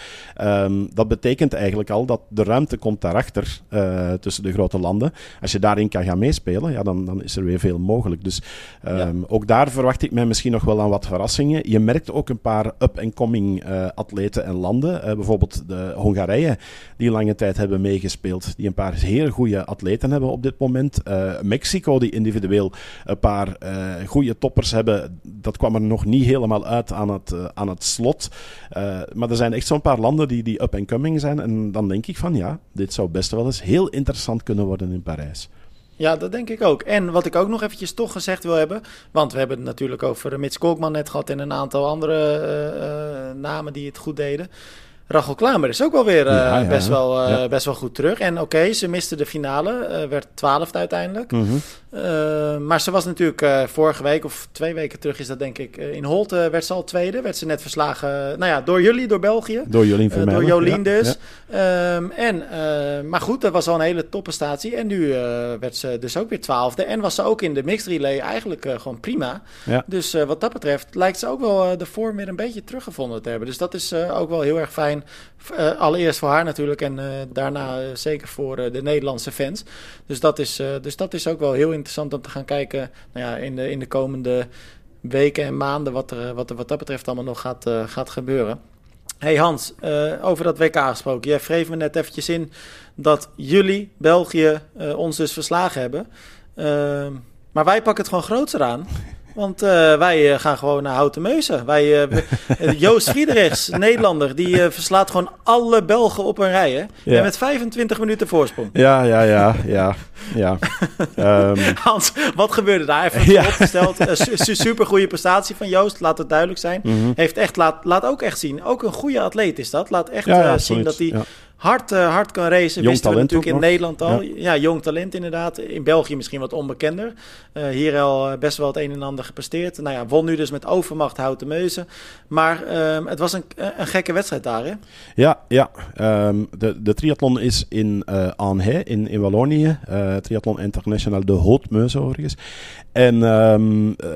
Um, dat betekent eigenlijk al dat de ruimte komt daarachter uh, tussen de grote landen. Als je daarin kan gaan meespelen, ja, dan, dan is er weer veel mogelijk. Dus um, ja. ook daar verwacht ik mij misschien nog wel aan wat verrassingen. Je merkt ook een paar up-and-coming uh, atleten en landen. bijvoorbeeld de Hongarije, die lange tijd hebben meegespeeld, die een paar heel goede atleten hebben op dit moment. Mexico, die individueel een paar uh, goede toppers hebben. Dat kwam er nog niet helemaal uit aan het, uh, aan het slot. Uh, maar er zijn echt zo'n paar landen die, die up and coming zijn. En dan denk ik van ja, dit zou best wel eens heel interessant kunnen worden in Parijs.
Ja, dat denk ik ook. En wat ik ook nog eventjes toch gezegd wil hebben... want we hebben het natuurlijk over Mits Kolkman net gehad... en een aantal andere namen die het goed deden... Rachel Klamer is ook wel weer eh,
Ja, ja,
best, wel, eh,
Ja.
best wel goed terug. En oké, ze miste de finale, eh, werd twaalfde uiteindelijk.
Mhm.
Maar ze was natuurlijk vorige week, of twee weken terug is dat denk ik, in Holte werd ze al tweede. Werd ze net verslagen, nou ja, door jullie, door België.
Door Jolien Vermeulen.
door Jolien dus. Ehm, en, maar goed, dat was al een hele topprestatie. En nu werd ze dus ook weer twaalfde. En was ze ook in de mixed relay eigenlijk gewoon prima. Dus wat dat betreft lijkt ze ook wel de vorm weer een beetje teruggevonden te hebben. Dus dat is ook wel heel erg fijn. Eh, allereerst voor haar natuurlijk en eh, daarna eh, zeker voor de Nederlandse fans. Dus dat, is, dus dat is ook wel heel interessant om te gaan kijken nou ja, in, de, in de komende weken en maanden wat er, wat er wat dat betreft allemaal nog gaat, gaat gebeuren. Hey Hans, over dat WK gesproken. Jij wreef me net eventjes in dat jullie, België, ons dus verslagen hebben. Ehm, maar wij pakken het gewoon grootser aan. Want eh, wij eh, gaan gewoon naar Houten Meuzen. Wij, eh, <laughs> Joost Friedrichs, Nederlander, die verslaat gewoon alle Belgen op een rij. Hè?
Ja.
En met 25 minuten voorsprong.
Ja, ja, ja, ja. ja. <laughs> Ehm,
Hans, wat gebeurde daar? Even <laughs>
Ja.
opgesteld. Su- su- super goede prestatie van Joost, laat het duidelijk zijn.
mhm.
Heeft echt, laat, laat ook echt zien. Ook een goede atleet is dat. Laat echt
Ja,
zien dat hij. Hard, eh, hard kan racen.
Jong
Wisten we natuurlijk in
nog.
Nederland al. Ja. jong talent inderdaad. In België misschien wat onbekender. Eh, hier al eh, best wel het een en ander gepresteerd. Nou ja, won nu dus met overmacht Houten Meuzen. Maar ehm, het was een, een gekke wedstrijd daar, hè?
Ja, ja. Ehm, de, de triathlon is in Aanhey, in, in Wallonië. Eh, triathlon International de Haute-Meuse overigens. En eh,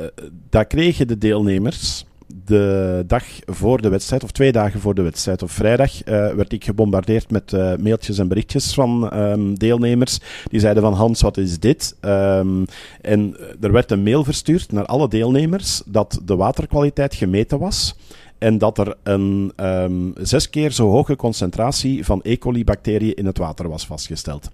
daar kregen de deelnemers de dag voor de wedstrijd, of twee dagen voor de wedstrijd, op vrijdag, eh, werd ik gebombardeerd met eh, mailtjes en berichtjes van ehm, deelnemers. Die zeiden van Hans, wat is dit? Ehm, en eh, er werd een mail verstuurd naar alle deelnemers dat de waterkwaliteit gemeten was. En dat er een ehm, zes keer zo hoge concentratie van E. coli-bacteriën in het water was vastgesteld.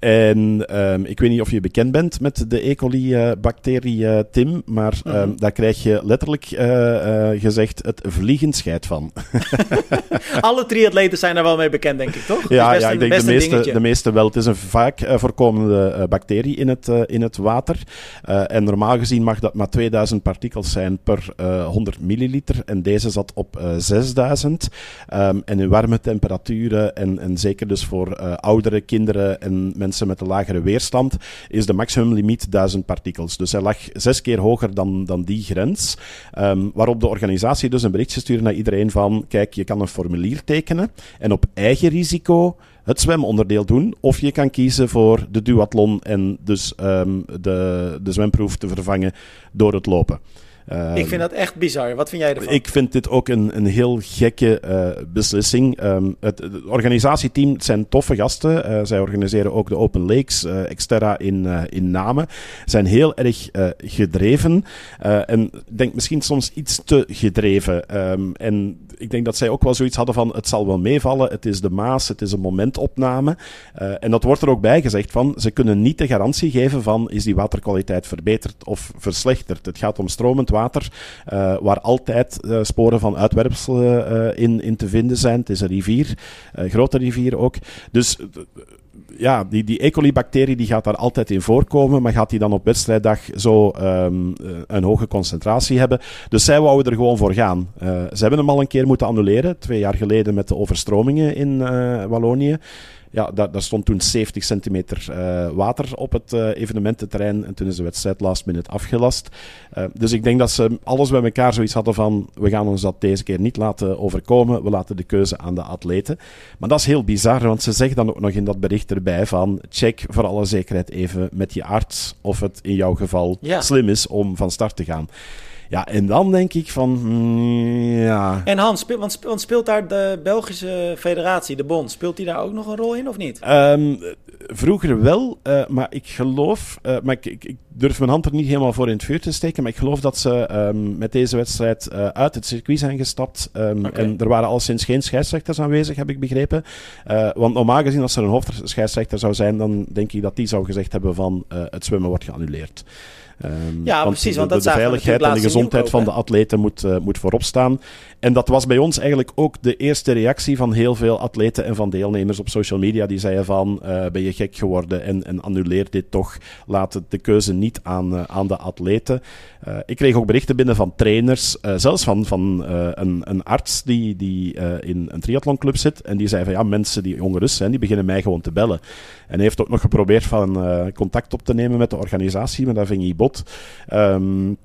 En ehm, ik weet niet of je bekend bent met de E. coli-bacterie, eh, Tim, maar ehm,
Mhm.
daar krijg je letterlijk eh, eh, gezegd het vliegenscheid van. <laughs>
Alle triatleten zijn er wel mee bekend, denk ik, toch?
Ja,
best
ja ik denk de meeste,
dingetje.
de meeste wel. Het is een vaak voorkomende bacterie in het, in het water. En normaal gezien mag dat maar 2000 partikels zijn per eh, 100 milliliter. En deze zat op eh, 6000. Ehm, en in warme temperaturen, en, en zeker dus voor oudere kinderen en mensen met een lagere weerstand, is de maximumlimiet 1000 partikels. Dus hij lag zes keer hoger dan, dan die grens. Ehm, waarop de organisatie dus een berichtje stuurde naar iedereen van, kijk, je kan een formulier tekenen en op eigen risico het zwemonderdeel doen. Of je kan kiezen voor de duathlon en dus ehm, de, de zwemproef te vervangen door het lopen.
Ik vind dat echt bizar. Wat vind jij ervan?
ik vind dit ook een, een heel gekke eh, beslissing. Ehm, het, organisatieteam zijn toffe gasten. Eh, zij organiseren ook de Open Lakes, Exterra in, eh, in Namen. Zijn heel erg gedreven. En ik denk misschien soms iets te gedreven. Ehm, en ik denk dat zij ook wel zoiets hadden van: het zal wel meevallen. Het is de Maas, het is een momentopname. En dat wordt er ook bij gezegd van: ze kunnen niet de garantie geven van: is die waterkwaliteit verbeterd of verslechterd. Het gaat om stromend water, eh, waar altijd eh, sporen van uitwerpselen eh, in, in te vinden zijn. Het is een rivier, een grote rivier ook. Dus ja, die, die E. coli-bacterie die gaat daar altijd in voorkomen, maar gaat die dan op wedstrijddag zo ehm, eh, een hoge concentratie hebben? Dus zij wouden er gewoon voor gaan. Ze hebben hem al een keer moeten annuleren, twee jaar geleden met de overstromingen in Wallonië. Ja, daar, daar stond toen 70 centimeter eh, water op het eh, evenemententerrein en toen is de wedstrijd last minute afgelast. Eh, dus ik denk dat ze alles bij elkaar zoiets hadden van we gaan ons dat deze keer niet laten overkomen, we laten de keuze aan de atleten. Maar dat is heel bizar, want ze zeggen dan ook nog in dat bericht erbij van check voor alle zekerheid even met je arts of het in jouw geval
Ja.
slim is om van start te gaan. Ja, en dan denk ik van, mm, ja...
En Hans, speel- want, spe- want speelt daar de Belgische federatie, de bond, speelt die daar ook nog een rol in of niet?
Ehm, vroeger wel, eh, maar ik geloof, eh, maar ik, ik, ik durf mijn hand er niet helemaal voor in het vuur te steken, maar ik geloof dat ze ehm, met deze wedstrijd eh, uit het circuit zijn gestapt.
Oké.
En er waren al sinds geen scheidsrechters aanwezig, heb ik begrepen. Want normaal gezien, als er een hoofdscheidsrechter zou zijn, dan denk ik dat die zou gezegd hebben van het zwemmen wordt geannuleerd. Ehm,
Ja, precies, want
de,
dat
de veiligheid en de gezondheid van de atleten moet, eh, moet voorop staan. En dat was bij ons eigenlijk ook de eerste reactie van heel veel atleten en van deelnemers op social media. Die zeiden van, eh, ben je gek geworden en, en annuleer dit toch. Laat de keuze niet aan, aan de atleten. ik kreeg ook berichten binnen van trainers, zelfs van, van een, een arts die, die in een triathlonclub zit. En die zei van ja, mensen die jonger zijn, die beginnen mij gewoon te bellen. En hij heeft ook nog geprobeerd van contact op te nemen met de organisatie, maar dat ving hij bot. Um,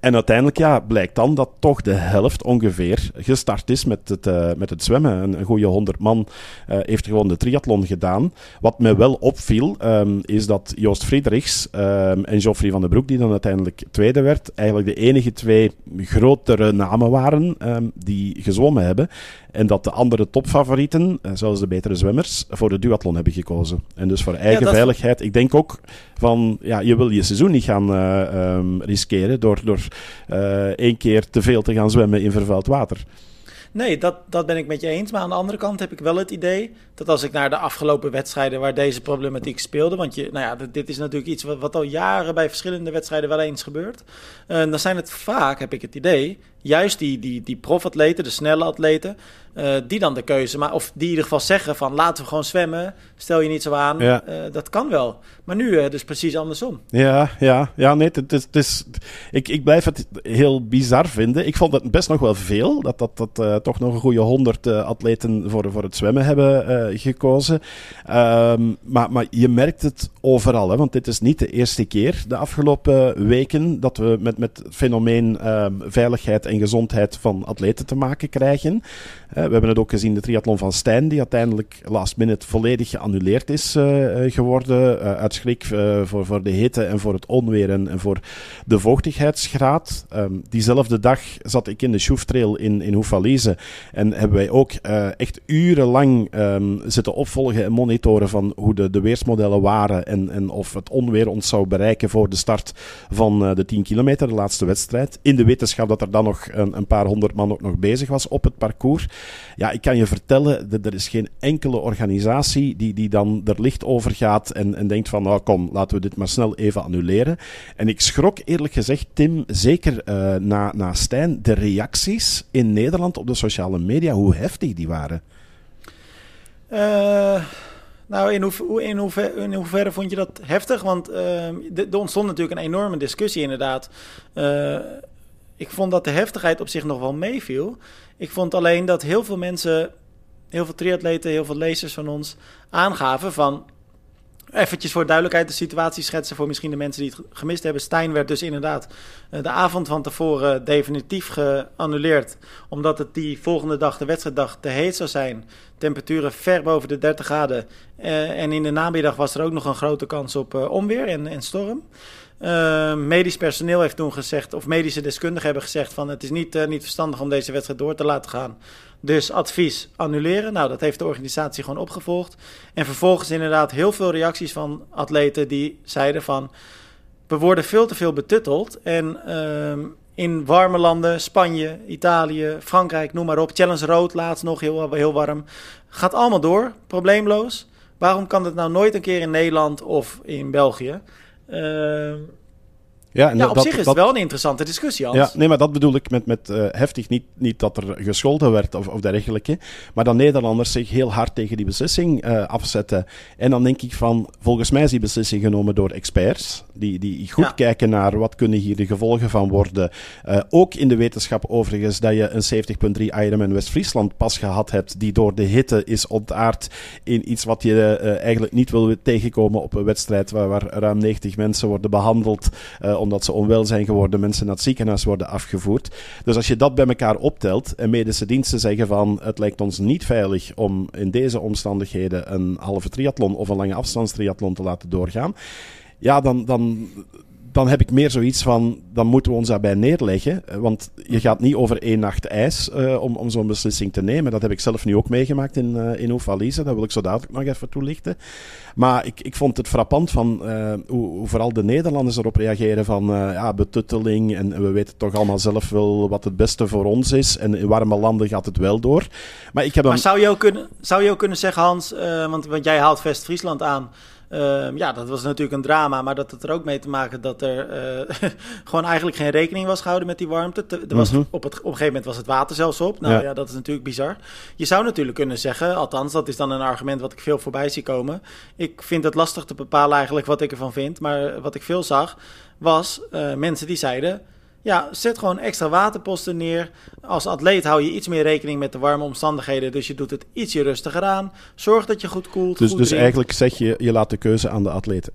en uiteindelijk ja, blijkt dan dat toch de helft ongeveer gestart is met het, uh, met het zwemmen. Een, goede 100 man uh, heeft gewoon de triathlon gedaan. Wat me wel opviel, um, is dat Joost Friedrichs um, en Geoffrey van den Broek, die dan uiteindelijk tweede werd, eigenlijk de enige twee grotere namen waren die gezwommen hebben. En dat de andere topfavorieten, uh, zoals de betere zwemmers, voor de duathlon hebben gekozen. En dus voor eigen ja, veiligheid. Ik denk ook van, ja, je wil je seizoen niet gaan um, riskeren door, door uh, één keer te veel te gaan zwemmen in vervuild water.
Nee, dat, dat ben ik met je eens. Maar aan de andere kant heb ik wel het idee dat als ik naar de afgelopen wedstrijden waar deze problematiek speelde. Want je, nou ja, dit is natuurlijk iets wat, wat al jaren bij verschillende wedstrijden wel eens gebeurt. Uh, dan zijn het vaak, heb ik het idee, juist die, die, die profatleten, de snelle atleten, uh, die dan de keuze maar Of die in ieder geval zeggen van laten we gewoon zwemmen, stel je niet zo aan. Ja. Uh, dat kan wel. Maar nu uh, dus precies andersom.
Ja, ja, ja nee, het is, het is, ik, ik blijf het heel bizar vinden. Ik vond het best nog wel veel, dat, dat, dat toch nog een goede honderd atleten voor, voor het zwemmen hebben gekozen. Um, maar, maar je merkt het overal, hè, want dit is niet de eerste keer de afgelopen weken dat we met, met het fenomeen um, veiligheid en gezondheid van atleten te maken krijgen. Uh, we hebben het ook gezien, de triathlon van Stijn, die uiteindelijk last minute volledig geannuleerd is uh, geworden. Uh, uit schrik voor, voor de hitte en voor het onweer en, voor de vochtigheidsgraad. Um, diezelfde dag zat ik in de Schoeftrail in, in Hoefalize en hebben wij ook echt urenlang um, zitten opvolgen en monitoren van hoe de, de weersmodellen waren en, en of het onweer ons zou bereiken voor de start van de 10 kilometer, de laatste wedstrijd. In de wetenschap dat er dan nog een, een, paar honderd man ook nog bezig was op het parcours. Ja, ik kan je vertellen, er is geen enkele organisatie die, die dan er licht over gaat en, en denkt van, nou kom, laten we dit maar snel even annuleren. En ik schrok eerlijk gezegd, Tim, zeker uh, na, na Stijn, de reacties in Nederland op de sociale media, hoe heftig die waren.
Uh... Nou, in, hoe, in, hoever, in hoeverre vond je dat heftig? Want uh, er ontstond natuurlijk een enorme discussie inderdaad. Ik vond dat de heftigheid op zich nog wel meeviel. Ik vond alleen dat heel veel mensen, heel veel triatleten, heel veel lezers van ons aangaven van... Eventjes voor duidelijkheid de situatie schetsen voor misschien de mensen die het gemist hebben. Stijn werd dus inderdaad eh, de avond van tevoren definitief geannuleerd. Omdat het die volgende dag, de wedstrijddag, te heet zou zijn. Temperaturen ver boven de 30 graden. Uh, en in de namiddag was er ook nog een grote kans op uh, onweer en, en storm. Uh, medisch personeel heeft toen gezegd, of medische deskundigen hebben gezegd van het is niet, uh, niet verstandig om deze wedstrijd door te laten gaan. Dus advies annuleren. Nou, dat heeft de organisatie gewoon opgevolgd. En vervolgens inderdaad heel veel reacties van atleten die zeiden van we worden veel te veel betutteld. En uh, in warme landen, Spanje, Italië, Frankrijk, noem maar op. Challenge Rood laatst nog heel, heel warm. Gaat allemaal door, probleemloos. Waarom kan het nou nooit een keer in Nederland of in België? Uh, ja, ja, op zich is het wel een interessante discussie, Hans.
Ja, nee, maar dat bedoel ik met, met uh, heftig. Niet, niet dat er gescholden werd of, of dergelijke, maar dat Nederlanders zich heel hard tegen die beslissing uh, afzetten. En dan denk ik van, volgens mij is die beslissing genomen door experts, die, die goed ja. kijken naar wat kunnen hier de gevolgen van worden. Uh, ook in de wetenschap overigens dat je een 70.3 Ironman West-Friesland pas gehad hebt, die door de hitte is ontaard in iets wat je eigenlijk niet wil tegenkomen op een wedstrijd waar, waar ruim 90 mensen worden behandeld omdat ze onwel zijn geworden, mensen naar het ziekenhuis worden afgevoerd. Dus als je dat bij elkaar optelt en medische diensten zeggen van het lijkt ons niet veilig om in deze omstandigheden een halve triathlon of een lange afstandstriathlon te laten doorgaan. Ja, dan, dan dan heb ik meer zoiets van, dan moeten we ons daarbij neerleggen. Want je gaat niet over één nacht ijs uh, om, om zo'n beslissing te nemen. Dat heb ik zelf nu ook meegemaakt in, uh, in Oefalize. Dat wil ik zo dadelijk nog even toelichten. Maar ik, ik vond het frappant van hoe, hoe, vooral de Nederlanders erop reageren van ja, betutteling. En we weten toch allemaal zelf wel wat het beste voor ons is. En in warme landen gaat het wel door.
Maar, ik heb dan... maar zou, je ook kunnen, zou je ook kunnen zeggen, Hans, want, want jij haalt West-Friesland aan... Ehm, ja, dat was natuurlijk een drama, maar dat had er ook mee te maken dat er eh, <laughs> gewoon eigenlijk geen rekening was gehouden met die warmte. er was,
Mhm.
op, het, op een gegeven moment was het water zelfs op. Nou
Ja.
ja. dat is natuurlijk bizar. Je zou natuurlijk kunnen zeggen, althans, dat is dan een argument wat ik veel voorbij zie komen. Ik vind het lastig te bepalen eigenlijk wat ik ervan vind, maar wat ik veel zag was eh, mensen die zeiden. Ja, zet gewoon extra waterposten neer. Als atleet hou je iets meer rekening met de warme omstandigheden. Dus je doet het ietsje rustiger aan. Zorg dat je goed koelt.
Dus,
goed
dus eigenlijk zeg je, je laat de keuze aan de atleten.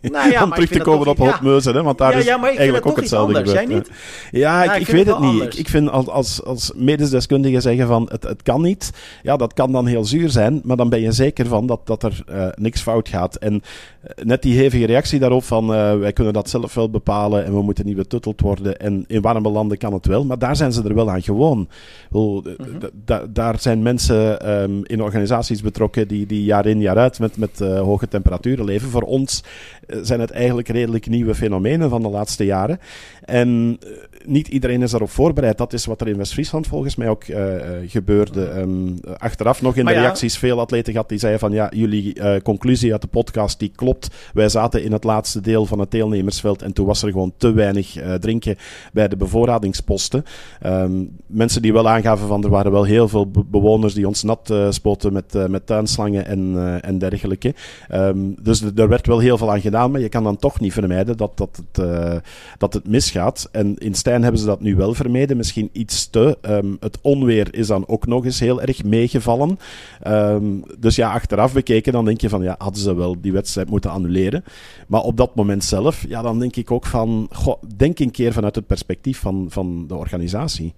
<laughs>
Nou ja,
Om terug te komen op
ja.
Hotmeuzen, hè? want daar
Ja,
is
ja, maar ik vind
eigenlijk ook hetzelfde
anders.
gebeurd.
Jij
hè. Ja, ik,
Ja,
ik,
ik vind het
niet. Ik, vind als, als, als medisch deskundige zeggen van het, het kan niet, ja, dat kan dan heel zuur zijn, maar dan ben je zeker van dat, dat er eh, niks fout gaat. En eh, net die hevige reactie daarop van eh, wij kunnen dat zelf wel bepalen en we moeten niet betutteld worden en in warme landen kan het wel, maar daar zijn ze er wel aan gewoon.
Mhm.
da- daar zijn mensen ehm, in organisaties betrokken die, die jaar in jaar uit met, met hoge temperaturen leven. Voor ons zijn het eigenlijk redelijk nieuwe fenomenen van de laatste jaren. En eh, niet iedereen is daarop voorbereid. Dat is wat er in West-Friesland volgens mij ook eh, eh, gebeurde. Ehm, achteraf nog in
Maar
de
ja.
reacties veel atleten gehad die zeiden van ja, jullie eh, conclusie uit de podcast die klopt. Wij zaten in het laatste deel van het deelnemersveld en toen was er gewoon te weinig drinken bij de bevoorradingsposten. Ehm, mensen die wel aangaven van er waren wel heel veel be- bewoners die ons nat spoten met, met tuinslangen en, en dergelijke. Ehm, dus er- er werd wel heel veel aan gedaan, maar je kan dan toch niet vermijden dat, dat, het, dat het misgaat. En in Hebben ze dat nu wel vermeden, misschien iets te. Ehm, het onweer is dan ook nog eens heel erg meegevallen. Ehm, dus ja, achteraf bekeken, dan denk je van ja, hadden ze wel die wedstrijd moeten annuleren. Maar op dat moment zelf, ja, dan denk ik ook van, denk een keer vanuit het perspectief van, van de organisatie.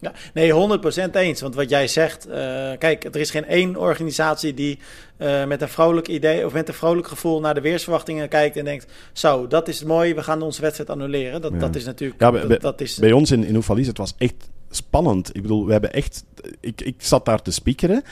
Ja, nee, 100% eens. Want wat jij zegt, eh, kijk, er is geen één organisatie die eh, met een vrolijk idee of met een vrolijk gevoel naar de weersverwachtingen kijkt en denkt: Zo, dat is mooi, we gaan onze wedstrijd annuleren. Dat,
Ja.
dat is natuurlijk.
Ja, bij-
dat, dat is,
Bij ons in, in Oefalis, het was echt spannend. Ik bedoel, we hebben echt... Ik, ik zat daar te spiekeren.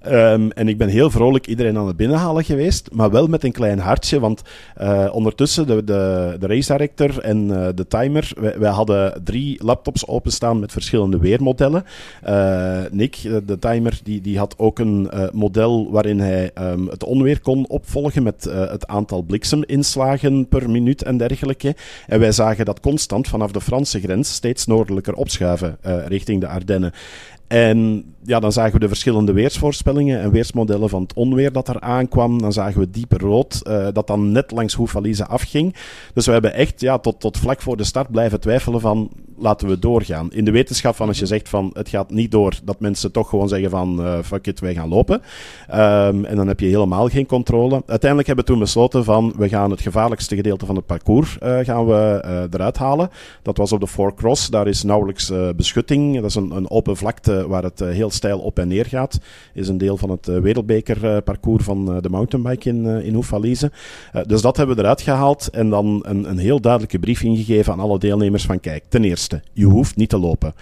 Ehm, en ik ben heel vrolijk iedereen aan het binnenhalen geweest, maar wel met een klein hartje, want eh, ondertussen de, de, de race director en eh, de timer, wij, hadden drie laptops openstaan met verschillende weermodellen. Eh, Nick, de, timer, die, die had ook een model waarin hij ehm, het onweer kon opvolgen met het aantal blikseminslagen per minuut en dergelijke. En wij zagen dat constant vanaf de Franse grens steeds noordelijker opschuiven richting de Ardennen. En ja, dan zagen we de verschillende weersvoorspellingen en weersmodellen van het onweer dat er aankwam. Dan zagen we dieper rood, eh, dat dan net langs Hoefalize afging. Dus we hebben echt ja, tot, tot vlak voor de start blijven twijfelen van laten we doorgaan. In de wetenschap van als je zegt van het gaat niet door, dat mensen toch gewoon zeggen van eh, fuck it, wij gaan lopen. Ehm, en dan heb je helemaal geen controle. Uiteindelijk hebben we toen besloten van we gaan het gevaarlijkste gedeelte van het parcours eh, gaan we, eruit halen. Dat was op de Four Cross. Daar is nauwelijks beschutting. Dat is een, een open vlakte waar het eh, heel steil op en neer gaat. Is een deel van het eh, wereldbekerparcours van eh, de mountainbike in, eh in Oefalize. Eh, dus dat hebben we eruit gehaald en dan een, een heel duidelijke brief ingegeven aan alle deelnemers van kijk, ten eerste, je hoeft niet te lopen.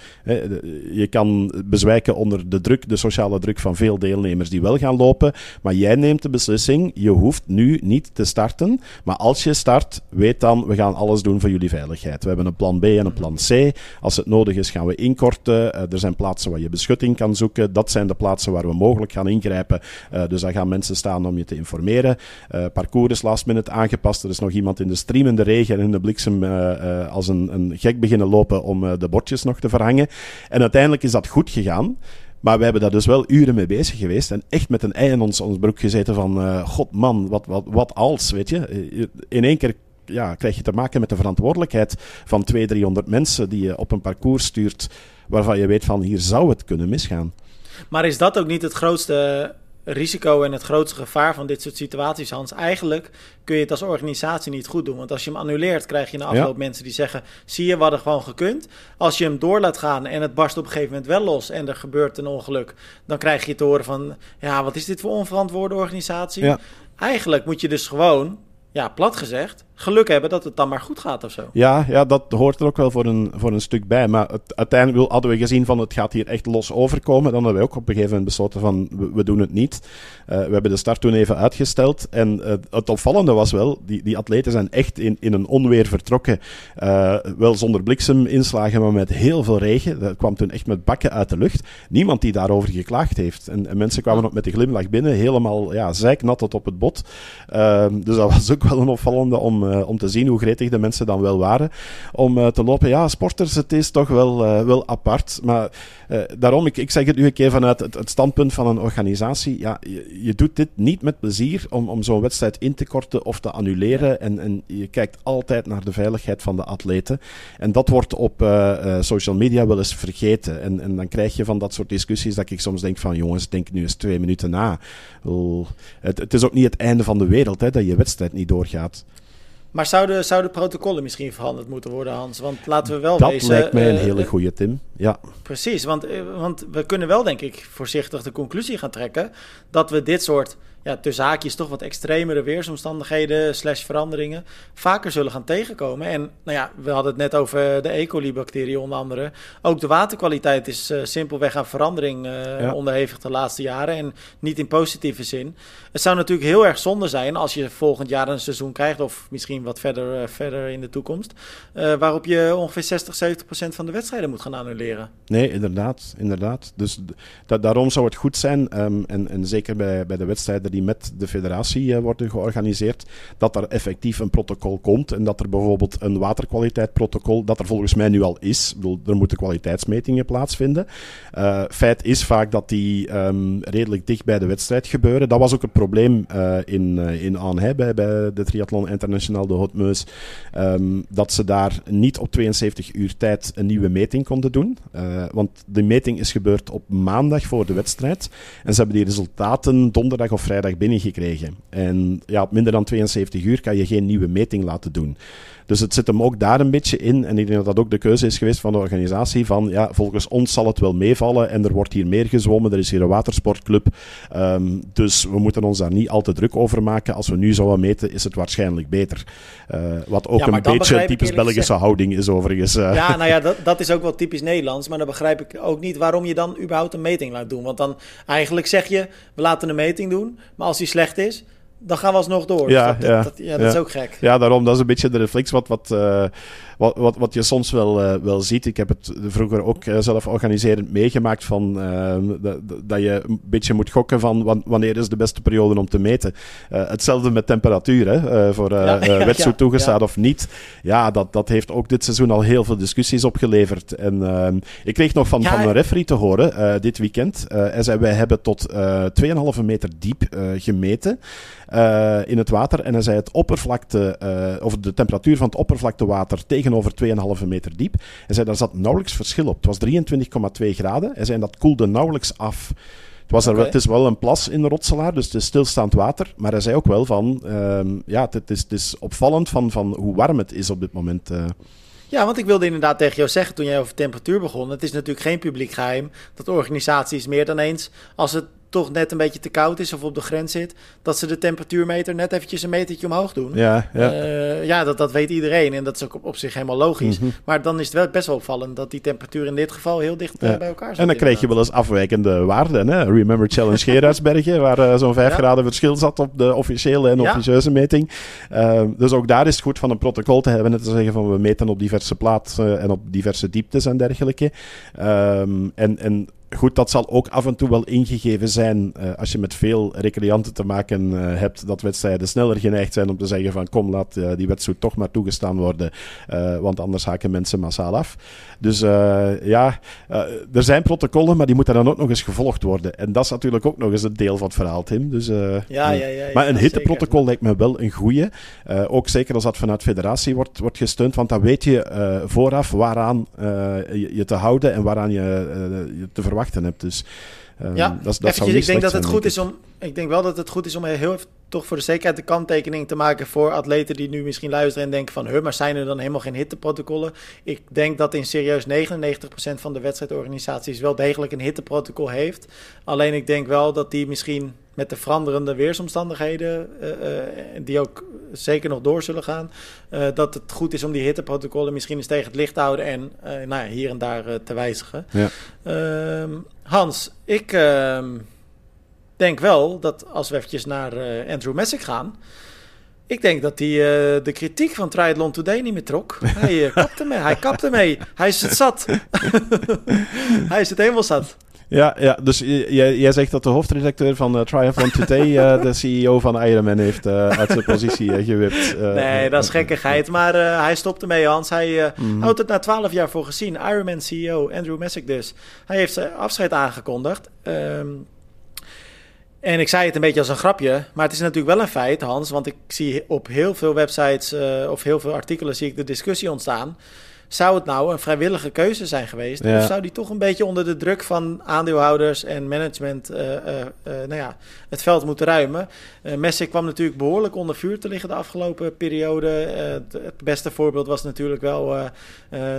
Je kan bezwijken onder de druk, de sociale druk van veel deelnemers die wel gaan lopen, maar jij neemt de beslissing, je hoeft nu niet te starten, maar als je start, weet dan, we gaan alles doen voor jullie veiligheid. We hebben een plan B en een plan C. Als het nodig is, gaan we inkorten. Eh, er zijn plaatsen waar je beschutting kan zoeken. Dat zijn de plaatsen waar we mogelijk gaan ingrijpen. Eh, dus daar gaan mensen staan om je te informeren. Eh parcours is last minute aangepast. Er is nog iemand in de streamende regen en in de bliksem eh, als een, een gek beginnen lopen om de bordjes nog te verhangen. En uiteindelijk is dat goed gegaan. Maar we hebben daar dus wel uren mee bezig geweest en echt met een ei in ons, ons broek gezeten van, god man, wat, wat, wat als, weet je. In één keer ja, krijg je te maken met de verantwoordelijkheid van 200, 300 mensen die je op een parcours stuurt waarvan je weet van hier zou het kunnen misgaan.
Maar is dat ook niet het grootste risico en het grootste gevaar van dit soort situaties, Hans? Eigenlijk kun je het als organisatie niet goed doen. Want als je hem annuleert, krijg je in de afloop
Ja.
mensen die zeggen... zie je, we hadden gewoon gekund. Als je hem door laat gaan en het barst op een gegeven moment wel los... en er gebeurt een ongeluk, dan krijg je te horen van... ja, wat is dit voor onverantwoorde organisatie?
Ja.
Eigenlijk moet je dus gewoon, ja, plat gezegd... geluk hebben dat het dan maar goed gaat of zo.
Ja, ja dat hoort er ook wel voor een, voor een stuk bij. Maar het, uiteindelijk hadden we gezien van het gaat hier echt los overkomen. Dan hebben we ook op een gegeven moment besloten van we, doen het niet. Uh, we hebben de start toen even uitgesteld. En uh, het opvallende was wel, die, die atleten zijn echt in, in een onweer vertrokken. Uh, wel zonder blikseminslagen, maar met heel veel regen. Dat kwam toen echt met bakken uit de lucht. Niemand die daarover geklaagd heeft. En, en mensen kwamen ook met de glimlach binnen, helemaal ja, zeiknat tot op het bot. Ehm, dus dat was ook wel een opvallende om uh, om te zien hoe gretig de mensen dan wel waren om uh, te lopen. Ja, sporters, het is toch wel, uh, wel apart. Maar daarom, ik, ik zeg het nu een keer vanuit het, standpunt van een organisatie. Ja, je, je, doet dit niet met plezier om, om zo'n wedstrijd in te korten of te annuleren. En, en je kijkt altijd naar de veiligheid van de atleten. En dat wordt op social media wel eens vergeten. En, en dan krijg je van dat soort discussies dat ik soms denk van jongens, denk nu eens twee minuten na. Het, het is ook niet het einde van de wereld hè, dat je wedstrijd niet doorgaat.
Maar zouden, zouden protocollen misschien veranderd moeten worden, Hans? Want laten we wel
dat
wezen...
Dat lijkt mij een uh, hele goede, Tim. Ja.
Precies, want, want we kunnen wel, denk ik, voorzichtig de conclusie gaan trekken... dat we dit soort ja, tussen haakjes toch wat extremere weersomstandigheden slash veranderingen vaker zullen gaan tegenkomen. En nou ja, we hadden het net over de E. coli-bacterie onder andere. Ook de waterkwaliteit is uh, simpelweg aan verandering uh, ja. onderhevig de laatste jaren en niet in positieve zin. Het zou natuurlijk heel erg zonde zijn als je volgend jaar een seizoen krijgt of misschien wat verder, uh, verder in de toekomst, waarop je ongeveer 60, 70 procent van de wedstrijden moet gaan annuleren.
Nee, inderdaad, inderdaad. Dus da daarom zou het goed zijn um, en, en zeker bij, bij de wedstrijden die met de federatie uh, worden georganiseerd, dat er effectief een protocol komt en dat er bijvoorbeeld een waterkwaliteitprotocol, dat er volgens mij nu al is, ik bedoel, er moeten kwaliteitsmetingen plaatsvinden. Uh, feit is vaak dat die um, redelijk dicht bij de wedstrijd gebeuren. Dat was ook het probleem uh, in, in Aanhei bij, de Triathlon International de Hotmeus, um, dat ze daar niet op 72 uur tijd een nieuwe meting konden doen. want de meting is gebeurd op maandag voor de wedstrijd en ze hebben die resultaten donderdag of vrijdag binnengekregen. En ja, op minder dan 72 uur kan je geen nieuwe meting laten doen. Dus het zit hem ook daar een beetje in. En ik denk dat dat ook de keuze is geweest van de organisatie. Van ja, volgens ons zal het wel meevallen. En er wordt hier meer gezwommen. Er is hier een watersportclub. Um, dus we moeten ons daar niet al te druk over maken. Als we nu zouden meten, is het waarschijnlijk beter. Uh, wat ook ja, een beetje typisch Belgische gezegd. houding is overigens. Uh.
Ja, nou ja, dat, dat is ook wel typisch Nederlands. Maar dan begrijp ik ook niet waarom je dan überhaupt een meting laat doen. Want dan eigenlijk zeg je, we laten een meting doen. Maar als die slecht is, dan gaan we alsnog door.
Ja,
dus dat,
ja,
dat, ja, dat is ook gek.
Ja, daarom, dat is een beetje de reflex wat, wat, uh, wat, wat, wat je soms wel, uh, wel ziet. Ik heb het vroeger ook uh, zelf organiserend meegemaakt van dat, dat je een beetje moet gokken van wanneer is de beste periode om te meten. hetzelfde met temperatuur, hè, voor <laughs> ja, wetsuit ja, toegestaan of niet. Ja, dat, dat heeft ook dit seizoen al heel veel discussies opgeleverd. En ik kreeg nog van, van een referee te horen dit weekend. hij zei, wij hebben tot 2,5 meter diep gemeten. Uh, in het water. En hij zei het oppervlakte, uh, of de temperatuur van het oppervlaktewater tegenover 2,5 meter diep. Hij zei daar zat nauwelijks verschil op. Het was 23,2 graden. Hij zei dat koelde nauwelijks af. Het, was er, het is wel een plas in de Rotselaar, dus het is stilstaand water. Maar hij zei ook wel van, uh, ja, het is, het is opvallend van, van hoe warm het is op dit moment. Uh.
Ja, want ik wilde inderdaad tegen jou zeggen toen jij over temperatuur begon. Het is natuurlijk geen publiek geheim dat organisaties meer dan eens, als het toch net een beetje te koud is of op de grens zit, dat ze de temperatuurmeter net eventjes een metertje omhoog doen.
Ja, ja.
Uh, ja dat, dat weet iedereen en dat is ook op, op zich helemaal logisch. Mm -hmm. Maar dan is het wel best wel opvallend dat die temperatuur in dit geval heel dicht ja. bij elkaar zit.
En dan krijg je wel eens afwijkende waarden. Hè? Remember Challenge <laughs> Gerardsbergen, waar uh, zo'n 5 ja. graden verschil zat op de officiële en officieuze meting. dus ook daar is het goed van een protocol te hebben en te zeggen van we meten op diverse plaatsen en op diverse dieptes en dergelijke. Um, en, en goed, dat zal ook af en toe wel ingegeven zijn uh, als je met veel recreanten te maken uh, hebt, dat wedstrijden sneller geneigd zijn om te zeggen van kom, laat uh, die wedstrijd toch maar toegestaan worden, want anders haken mensen massaal af. Dus ja, er zijn protocollen, maar die moeten dan ook nog eens gevolgd worden. En dat is natuurlijk ook nog eens een deel van het verhaal, Tim. Dus,
ja, ja, ja, ja,
maar een hitteprotocol lijkt me wel een goeie. ook zeker als dat vanuit federatie wordt, wordt gesteund, want dan weet je vooraf waaraan je, je, te houden en waaraan je, je te verwachten hebt. Dus um,
ja,
dat, dat
eventjes, ik denk dat het goed is om. Ik denk wel dat het goed is om heel even toch voor de zekerheid de kanttekening te maken voor atleten die nu misschien luisteren en denken van, maar zijn er dan helemaal geen hitteprotocollen? Ik denk dat in serieus 99% van de wedstrijdorganisaties wel degelijk een hitteprotocol heeft. Alleen ik denk wel dat die misschien met de veranderende weersomstandigheden, die ook zeker nog door zullen gaan, dat het goed is om die hitteprotocollen misschien eens tegen het licht te houden en nou ja, hier en daar te wijzigen. Ja. Ehm, Hans, ik ehm, denk wel dat als we eventjes naar Andrew Messick gaan, ik denk dat hij uh, de kritiek van Triathlon Today niet meer trok. Hij uh, kapte mee. Hij kapte mee. Hij is het zat. <laughs> <laughs> hij is het helemaal zat.
Ja, ja dus jij, jij zegt dat de hoofdredacteur van uh, Triathlon Today de <laughs> CEO van Ironman heeft uit zijn positie gewipt.
nee, dat is gekkigheid. Maar hij stopte mee, Hans. Hij mm houdt het na twaalf jaar voor gezien. Ironman CEO Andrew Messick dus. Hij heeft zijn afscheid aangekondigd. Um, en ik zei het een beetje als een grapje, maar het is natuurlijk wel een feit, Hans. Want ik zie op heel veel websites of heel veel artikelen zie ik de discussie ontstaan. Zou het nou een vrijwillige keuze zijn geweest? Of zou die toch een beetje onder de druk van aandeelhouders en management uh, uh, nou ja, het veld moeten ruimen? Messi kwam natuurlijk behoorlijk onder vuur te liggen de afgelopen periode. het beste voorbeeld was natuurlijk wel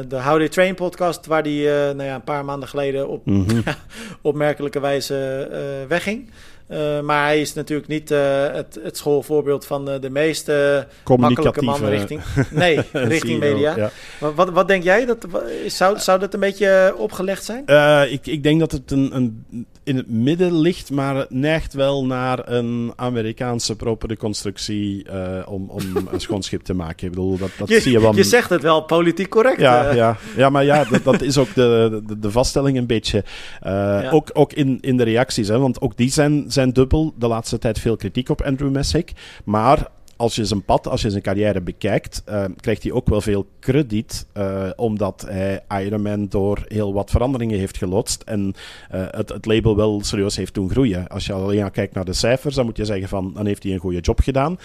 de How They Train podcast, waar die nou ja, een paar maanden geleden op mm <laughs> opmerkelijke wijze wegging. Uh, maar hij is natuurlijk niet uh, het, het, schoolvoorbeeld van uh, de meeste makkelijke man richting, <laughs> nee, <laughs> richting media. Ja. Wat, wat, denk jij? Dat, zou, zou dat een beetje opgelegd zijn?
ik, ik denk dat het een, een, in het midden ligt, maar het neigt wel naar een Amerikaanse propere constructie om, om <laughs> een schoon schip te maken. Ik bedoel, dat, dat
je,
zie je wel.
Je zegt het wel politiek correct.
Ja, ja, ja maar ja, dat, dat is ook de, de, de, vaststelling een beetje. Ja. Ook, ook in, in de reacties, hè, want ook die zijn zijn dubbel. De laatste tijd veel kritiek op Andrew Messick. Maar als je zijn pad, als je zijn carrière bekijkt, uh, krijgt hij ook wel veel krediet. Uh, omdat hij Ironman door heel wat veranderingen heeft geloodst. En uh, het, het, label wel serieus heeft doen groeien. Als je alleen kijkt naar de cijfers, dan moet je zeggen van dan heeft hij een goede job gedaan.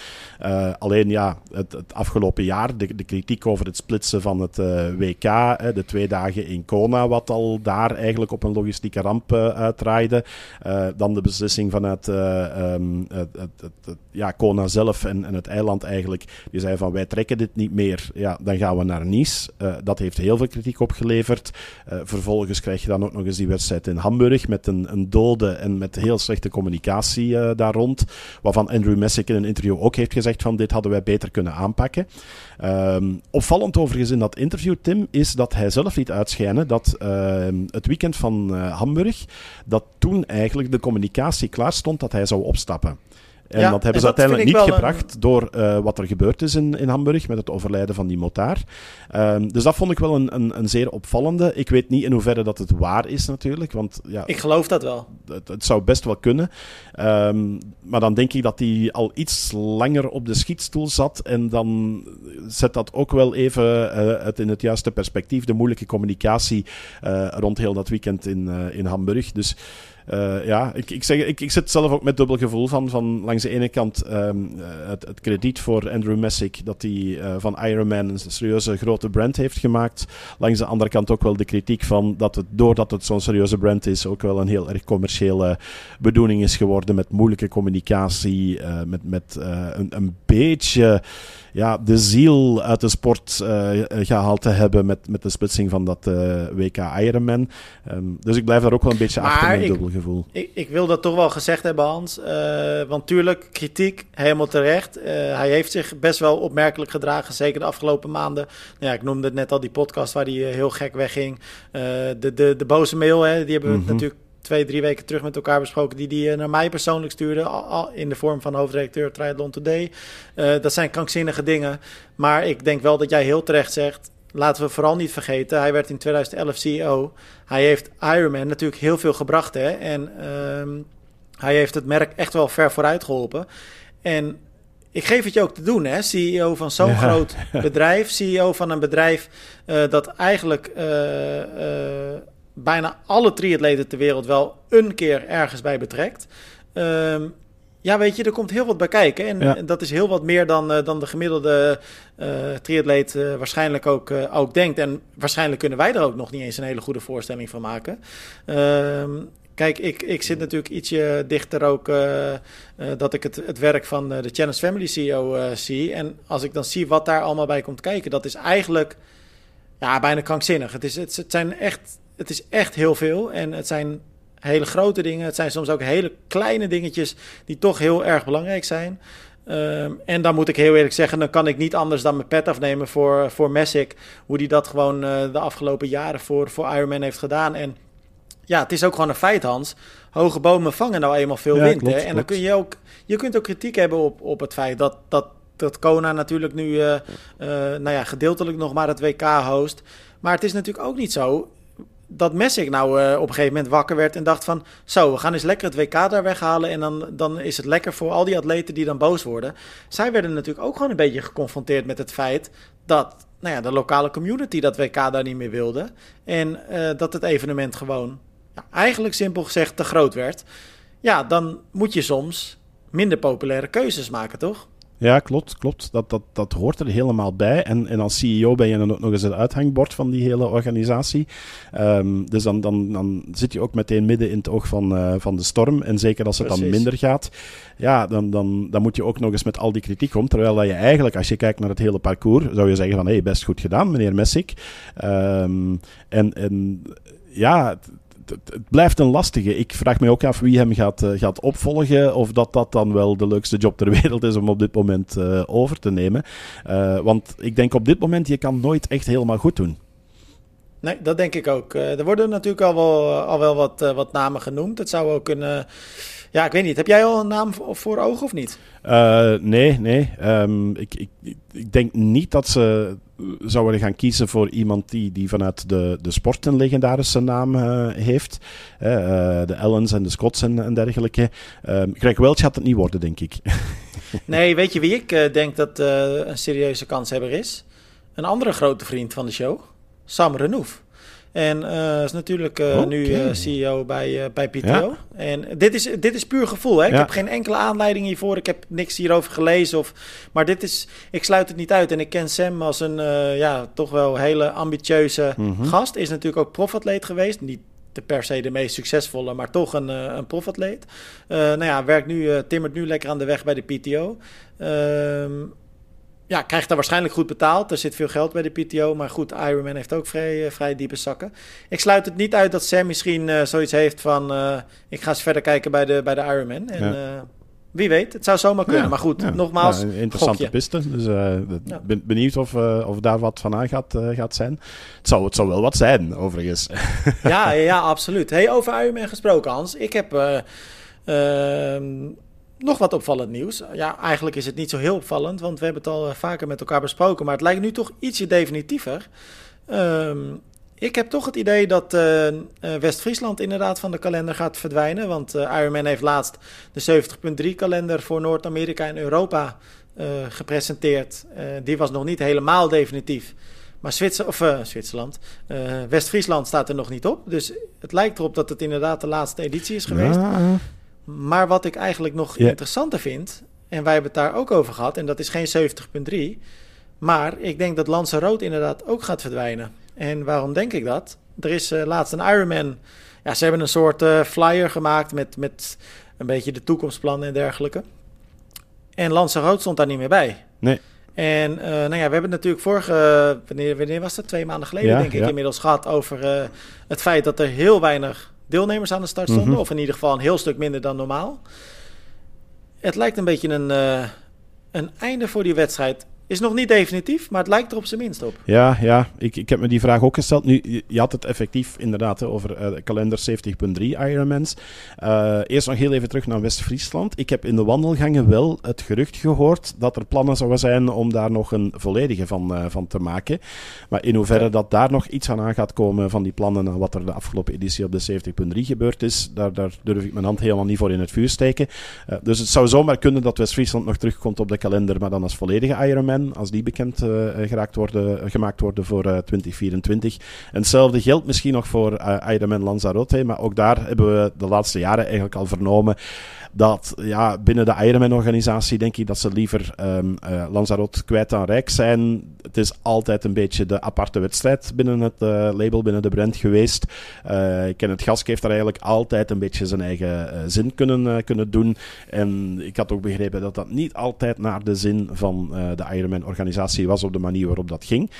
alleen ja, het, het, afgelopen jaar, de, de, kritiek over het splitsen van het WK, de twee dagen in Kona, wat al daar eigenlijk op een logistieke ramp uitdraaide. dan de beslissing vanuit um, het, ja, Kona zelf en, en het eiland eigenlijk. Die zei van wij trekken dit niet meer, ja, dan gaan we naar Nice. Uh, dat heeft heel veel kritiek opgeleverd. Uh, vervolgens krijg je dan ook nog eens die wedstrijd in Hamburg met een, een dode en met heel slechte communicatie uh, daar rond. Waarvan Andrew Messick in een interview ook heeft gezegd van dit hadden wij beter kunnen aanpakken. Um, opvallend overigens in dat interview, Tim, is dat hij zelf liet uitschijnen dat ehm, het weekend van Hamburg, dat toen eigenlijk de communicatie klaar stond dat hij zou opstappen. En dat hebben ze uiteindelijk niet gebracht door uh, wat er gebeurd is in, in Hamburg met het overlijden van die motaar. Um, dus dat vond ik wel een, een, een, zeer opvallende. Ik weet niet in hoeverre dat het waar is natuurlijk. Want, ja,
ik geloof dat wel.
Het, het zou best wel kunnen. Um, maar dan denk ik dat hij al iets langer op de schietstoel zat. En dan zet dat ook wel even uh, het in het juiste perspectief. De moeilijke communicatie uh, rond heel dat weekend in, in Hamburg. Dus uh, ja, ik, ik, zeg, ik, ik zit zelf ook met dubbel gevoel van, van langs de ene kant um, het, het, krediet voor Andrew Messick dat hij uh, van Ironman een serieuze grote brand heeft gemaakt. Langs de andere kant ook wel de kritiek van dat het, doordat het zo'n serieuze brand is, ook wel een heel erg commerciële bedoeling is geworden met moeilijke communicatie, uh, met, met een, een beetje ja, de ziel uit de sport uh, gehaald te hebben met, met de splitsing van dat uh, eh, WK Ironman. Um, dus ik blijf daar ook wel een beetje maar achter met dubbel gevoel.
Ik, ik, wil dat toch wel gezegd hebben, Hans. Uh, want tuurlijk, kritiek, helemaal terecht. hij heeft zich best wel opmerkelijk gedragen, zeker de afgelopen maanden. Nou ja, ik noemde het net al, die podcast waar hij heel gek wegging. de, de, de boze mail, hè, die hebben we mm -hmm. natuurlijk twee, drie weken terug met elkaar besproken, die die eh, naar mij persoonlijk stuurde, al, in de vorm van hoofdredacteur Triathlon Today. Uh, dat zijn krankzinnige dingen, maar ik denk wel dat jij heel terecht zegt, laten we vooral niet vergeten, hij werd in 2011 CEO. Hij heeft Ironman natuurlijk heel veel gebracht, hè, en uh, hij heeft het merk echt wel ver vooruit geholpen. En ik geef het je ook te doen, hè? CEO van zo'n groot <laughs> bedrijf, CEO van een bedrijf uh, dat eigenlijk bijna alle triatleten ter wereld wel een keer ergens bij betrekt. Um, ja, weet je, er komt heel wat bij kijken. En, ja. dat is heel wat meer dan, uh, dan de gemiddelde uh, triatleet uh, waarschijnlijk ook, ook denkt. En waarschijnlijk kunnen wij er ook nog niet eens een hele goede voorstelling van maken. Um, kijk, ik, ik zit natuurlijk ietsje dichter ook dat ik het, het werk van de Challenge Family CEO zie. En als ik dan zie wat daar allemaal bij komt kijken, dat is eigenlijk ja, bijna krankzinnig. Het, is, het, het zijn echt het is echt heel veel. En het zijn hele grote dingen. Het zijn soms ook hele kleine dingetjes die toch heel erg belangrijk zijn. Ehm, en dan moet ik heel eerlijk zeggen, dan kan ik niet anders dan mijn pet afnemen voor, voor Messick. Hoe die dat gewoon de afgelopen jaren voor, voor Ironman heeft gedaan. En ja, het is ook gewoon een feit, Hans. Hoge bomen vangen nou eenmaal veel wind. hè? En dan kun je ook, je kunt ook kritiek hebben op, op het feit dat, dat, dat Kona natuurlijk nu, uh, uh, nou ja, gedeeltelijk nog maar het WK host. Maar het is natuurlijk ook niet zo dat Messick nou uh, op een gegeven moment wakker werd en dacht van... zo, we gaan eens lekker het WK daar weghalen... en dan, dan is het lekker voor al die atleten die dan boos worden. Zij werden natuurlijk ook gewoon een beetje geconfronteerd met het feit... dat nou ja, de lokale community dat WK daar niet meer wilde... en dat het evenement gewoon ja, eigenlijk simpel gezegd te groot werd, ja, dan moet je soms minder populaire keuzes maken, toch?
Ja, klopt, klopt. Dat, dat, dat hoort er helemaal bij. En, en als CEO ben je dan ook nog eens het uithangbord van die hele organisatie. Um, dus dan, dan, dan zit je ook meteen midden in het oog van, uh, van de storm. En zeker als het Precies. dan minder gaat, ja, dan, dan, dan moet je ook nog eens met al die kritiek om. Terwijl dat je eigenlijk, als je kijkt naar het hele parcours, zou je zeggen van, hé, hey, best goed gedaan, meneer Messick. Um, en, en ja, het, blijft een lastige. Ik vraag me ook af wie hem gaat, uh, gaat opvolgen. Of dat dat dan wel de leukste job ter <laughs> wereld is om op dit moment uh, over te nemen. Uh, want ik denk op dit moment, je kan nooit echt helemaal goed doen.
Nee, dat denk ik ook. er worden natuurlijk al wel, al wel wat, wat namen genoemd. Het zou ook kunnen. Ja, ik weet niet. Heb jij al een naam voor ogen of niet?
Nee, nee. Um, ik, ik, ik denk niet dat ze zouden gaan kiezen voor iemand die, die vanuit de, de sport een legendarische naam uh, heeft. De Ellens en de Scots en, dergelijke. Uh, Greg Welch gaat het niet worden, denk ik. <laughs>
nee, weet je wie ik denk dat een serieuze kanshebber is? Een andere grote vriend van de show, Sam Renouf. En uh, is natuurlijk uh, okay. nu uh, CEO bij, bij PTO. Ja. En dit is, dit is puur gevoel. Hè? Ik heb geen enkele aanleiding hiervoor. Ik heb niks hierover gelezen. Of, maar dit is, ik sluit het niet uit. En ik ken Sam als een ja, toch wel hele ambitieuze mm -hmm. gast. Is natuurlijk ook profatleet geweest. Niet de per se de meest succesvolle, maar toch een, een profatleet. nou ja, werkt nu, timmert nu lekker aan de weg bij de PTO. Ehm, ja, krijgt daar waarschijnlijk goed betaald. Er zit veel geld bij de PTO. Maar goed, Ironman heeft ook vrij, uh, vrij diepe zakken. Ik sluit het niet uit dat Sam misschien uh, zoiets heeft van... Uh, ik ga eens verder kijken bij de, bij de Ironman. En ja. wie weet, het zou zomaar kunnen. Ja, maar goed, ja. nogmaals,
interessante piste. Dus ben benieuwd of, of daar wat van aan gaat, gaat zijn. Het zou, het zou wel wat zijn, overigens.
ja, ja, absoluut. Hey, over Ironman gesproken, Hans. Ik heb... ehm, nog wat opvallend nieuws. Ja, eigenlijk is het niet zo heel opvallend, want we hebben het al vaker met elkaar besproken. Maar het lijkt nu toch ietsje definitiever. Um, ik heb toch het idee dat uh, West-Friesland inderdaad van de kalender gaat verdwijnen. Want uh, Ironman heeft laatst de 70.3 kalender voor Noord-Amerika en Europa gepresenteerd. die was nog niet helemaal definitief. Maar Zwitser, of, Zwitserland, West-Friesland staat er nog niet op. Dus het lijkt erop dat het inderdaad de laatste editie is geweest. Maar wat ik eigenlijk nog yeah. interessanter vind, en wij hebben het daar ook over gehad, en dat is geen 70.3, maar ik denk dat Lanzarote inderdaad ook gaat verdwijnen. En waarom denk ik dat? Er is uh, laatst een Ironman. Ja, ze hebben een soort uh, flyer gemaakt met, met een beetje de toekomstplannen en dergelijke. En Lanzarote stond daar niet meer bij.
Nee.
En uh, nou ja, we hebben natuurlijk vorige, wanneer, wanneer was dat? Twee maanden geleden, ja, denk ik, ja. inmiddels gehad over het feit dat er heel weinig deelnemers aan de start stonden. Mm -hmm. Of in ieder geval een heel stuk minder dan normaal. Het lijkt een beetje een, uh, een einde voor die wedstrijd. Is nog niet definitief, maar het lijkt er op zijn minst op.
Ja, ja ik, ik heb me die vraag ook gesteld. Nu, je had het effectief inderdaad over uh, kalender 70.3 Ironmans. Uh, eerst nog heel even terug naar West-Friesland. Ik heb in de wandelgangen wel het gerucht gehoord dat er plannen zouden zijn om daar nog een volledige van, uh, van te maken. Maar in hoeverre dat daar nog iets van aan gaat komen van die plannen en wat er de afgelopen editie op de 70.3 gebeurd is, daar, daar durf ik mijn hand helemaal niet voor in het vuur steken. dus het zou zomaar kunnen dat West-Friesland nog terugkomt op de kalender, maar dan als volledige Ironman als die bekend uh, geraakt worden, gemaakt worden voor uh, 2024. En hetzelfde geldt misschien nog voor uh, Ironman Lanzarote, maar ook daar hebben we de laatste jaren eigenlijk al vernomen dat ja, binnen de Ironman-organisatie denk ik dat ze liever um, uh, Lanzarote kwijt dan rijk zijn. het is altijd een beetje de aparte wedstrijd binnen het label, binnen de brand geweest. het Gask heeft daar eigenlijk altijd een beetje zijn eigen zin kunnen, kunnen doen. En ik had ook begrepen dat dat niet altijd naar de zin van de Ironman-organisatie was op de manier waarop dat ging.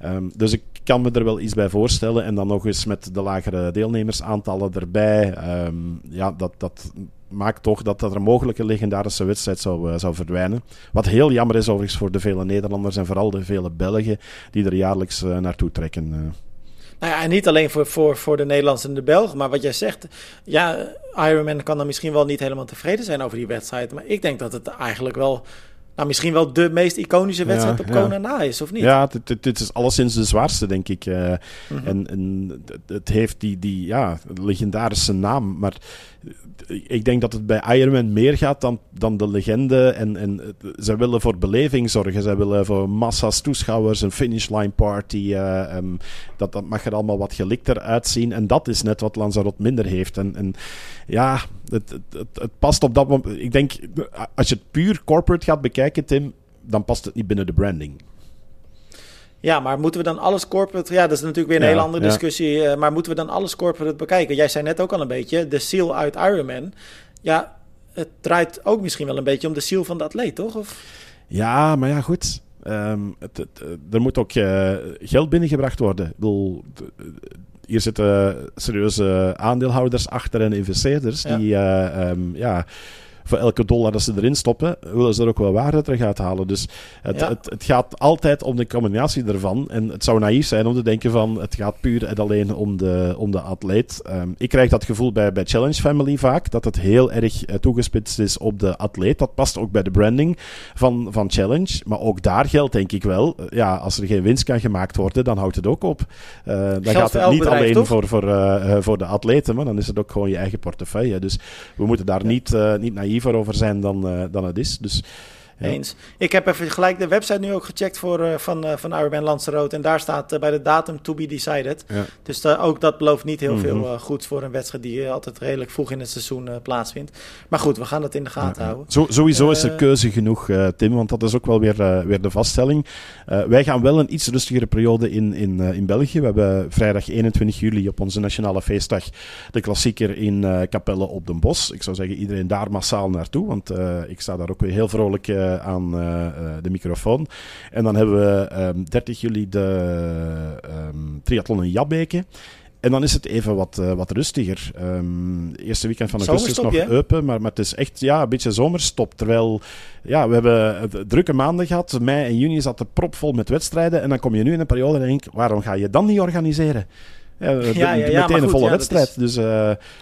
Ehm, dus ik kan me er wel iets bij voorstellen. En dan nog eens met de lagere deelnemersaantallen erbij. Ehm, ja, dat, dat maakt toch dat er een mogelijke legendarische wedstrijd zou, uh, zou verdwijnen. Wat heel jammer is overigens voor de vele Nederlanders en vooral de vele Belgen die er jaarlijks uh, naartoe trekken. Uh.
Nou ja, en niet alleen voor, voor, voor de Nederlanders en de Belgen, maar wat jij zegt, ja, Ironman kan dan misschien wel niet helemaal tevreden zijn over die wedstrijd, maar ik denk dat het eigenlijk wel nou, misschien wel de meest iconische wedstrijd op Kona na is, of niet?
Ja, dit is alleszins de zwaarste, denk ik. Uh, en, en het heeft die, die ja, legendarische naam, maar ik denk dat het bij Ironman meer gaat dan, dan de legende. En, en zij willen voor beleving zorgen. Zij willen voor massa's toeschouwers, een finishline party. Uh, dat, dat mag er allemaal wat gelikter uitzien. En dat is net wat Lanzarote minder heeft. En, en ja, het, het, het, past op dat moment. Ik denk, als je het puur corporate gaat bekijken, Tim, dan past het niet binnen de branding.
Ja, maar moeten we dan alles corporate... Ja, dat is natuurlijk weer een hele andere discussie. Eh, maar moeten we dan alles corporate bekijken? Jij zei net ook al een beetje, de seal uit Ironman. Ja, het draait ook misschien wel een beetje om de seal van de atleet, toch? Of?
Ja, maar ja, goed. Ehm, het, er moet ook uh, geld binnengebracht worden. Ik bedoel, hier zitten serieuze aandeelhouders achter en investeerders die uh, um, ja, voor elke dollar dat ze erin stoppen, willen ze er ook wel waarde terug uithalen. Dus het, het, het, gaat altijd om de combinatie ervan. En het zou naïef zijn om te denken van het gaat puur en alleen om de, om de atleet. Ehm, ik krijg dat gevoel bij, bij Challenge Family vaak, dat het heel erg uh, toegespitst is op de atleet. Dat past ook bij de branding van, van Challenge. Maar ook daar geldt denk ik wel, uh, ja, als er geen winst kan gemaakt worden, dan houdt het ook op. Uh, dan gaat het niet alleen voor, voor, voor de atleten, maar dan is het ook gewoon je eigen portefeuille. Dus we moeten daar niet, niet naïef positiever over zijn dan, uh, dan het is. Dus
eens. Ik heb even gelijk de website nu ook gecheckt voor, uh, van, uh, van Ironman Lanzarote. En daar staat uh, bij de datum to be decided. Ja. Dus ook dat belooft niet heel mm -hmm. veel goeds voor een wedstrijd die altijd redelijk vroeg in het seizoen plaatsvindt. Maar goed, we gaan dat in de gaten houden.
Zo, sowieso is er keuze genoeg, Tim. Want dat is ook wel weer, weer de vaststelling. wij gaan wel een iets rustigere periode in, in, in België. We hebben vrijdag 21 juli op onze nationale feestdag de klassieker in Capelle op den Bos. Ik zou zeggen, iedereen daar massaal naartoe. Want ik sta daar ook weer heel vrolijk eh, aan eh, eh, de microfoon. En dan hebben we um, ehm, 30 juli de um, triathlon in Jabbeke. En dan is het even wat, uh, wat rustiger. Um, eerste weekend van augustus nog open, maar, maar het is echt ja, een beetje zomerstop. Terwijl ja, we hebben drukke maanden gehad. Mei en juni zat er propvol met wedstrijden. En dan kom je nu in een periode en denk waarom ga je dan niet organiseren? Ja, ja, ja, meteen een volle wedstrijd. Dus, uh,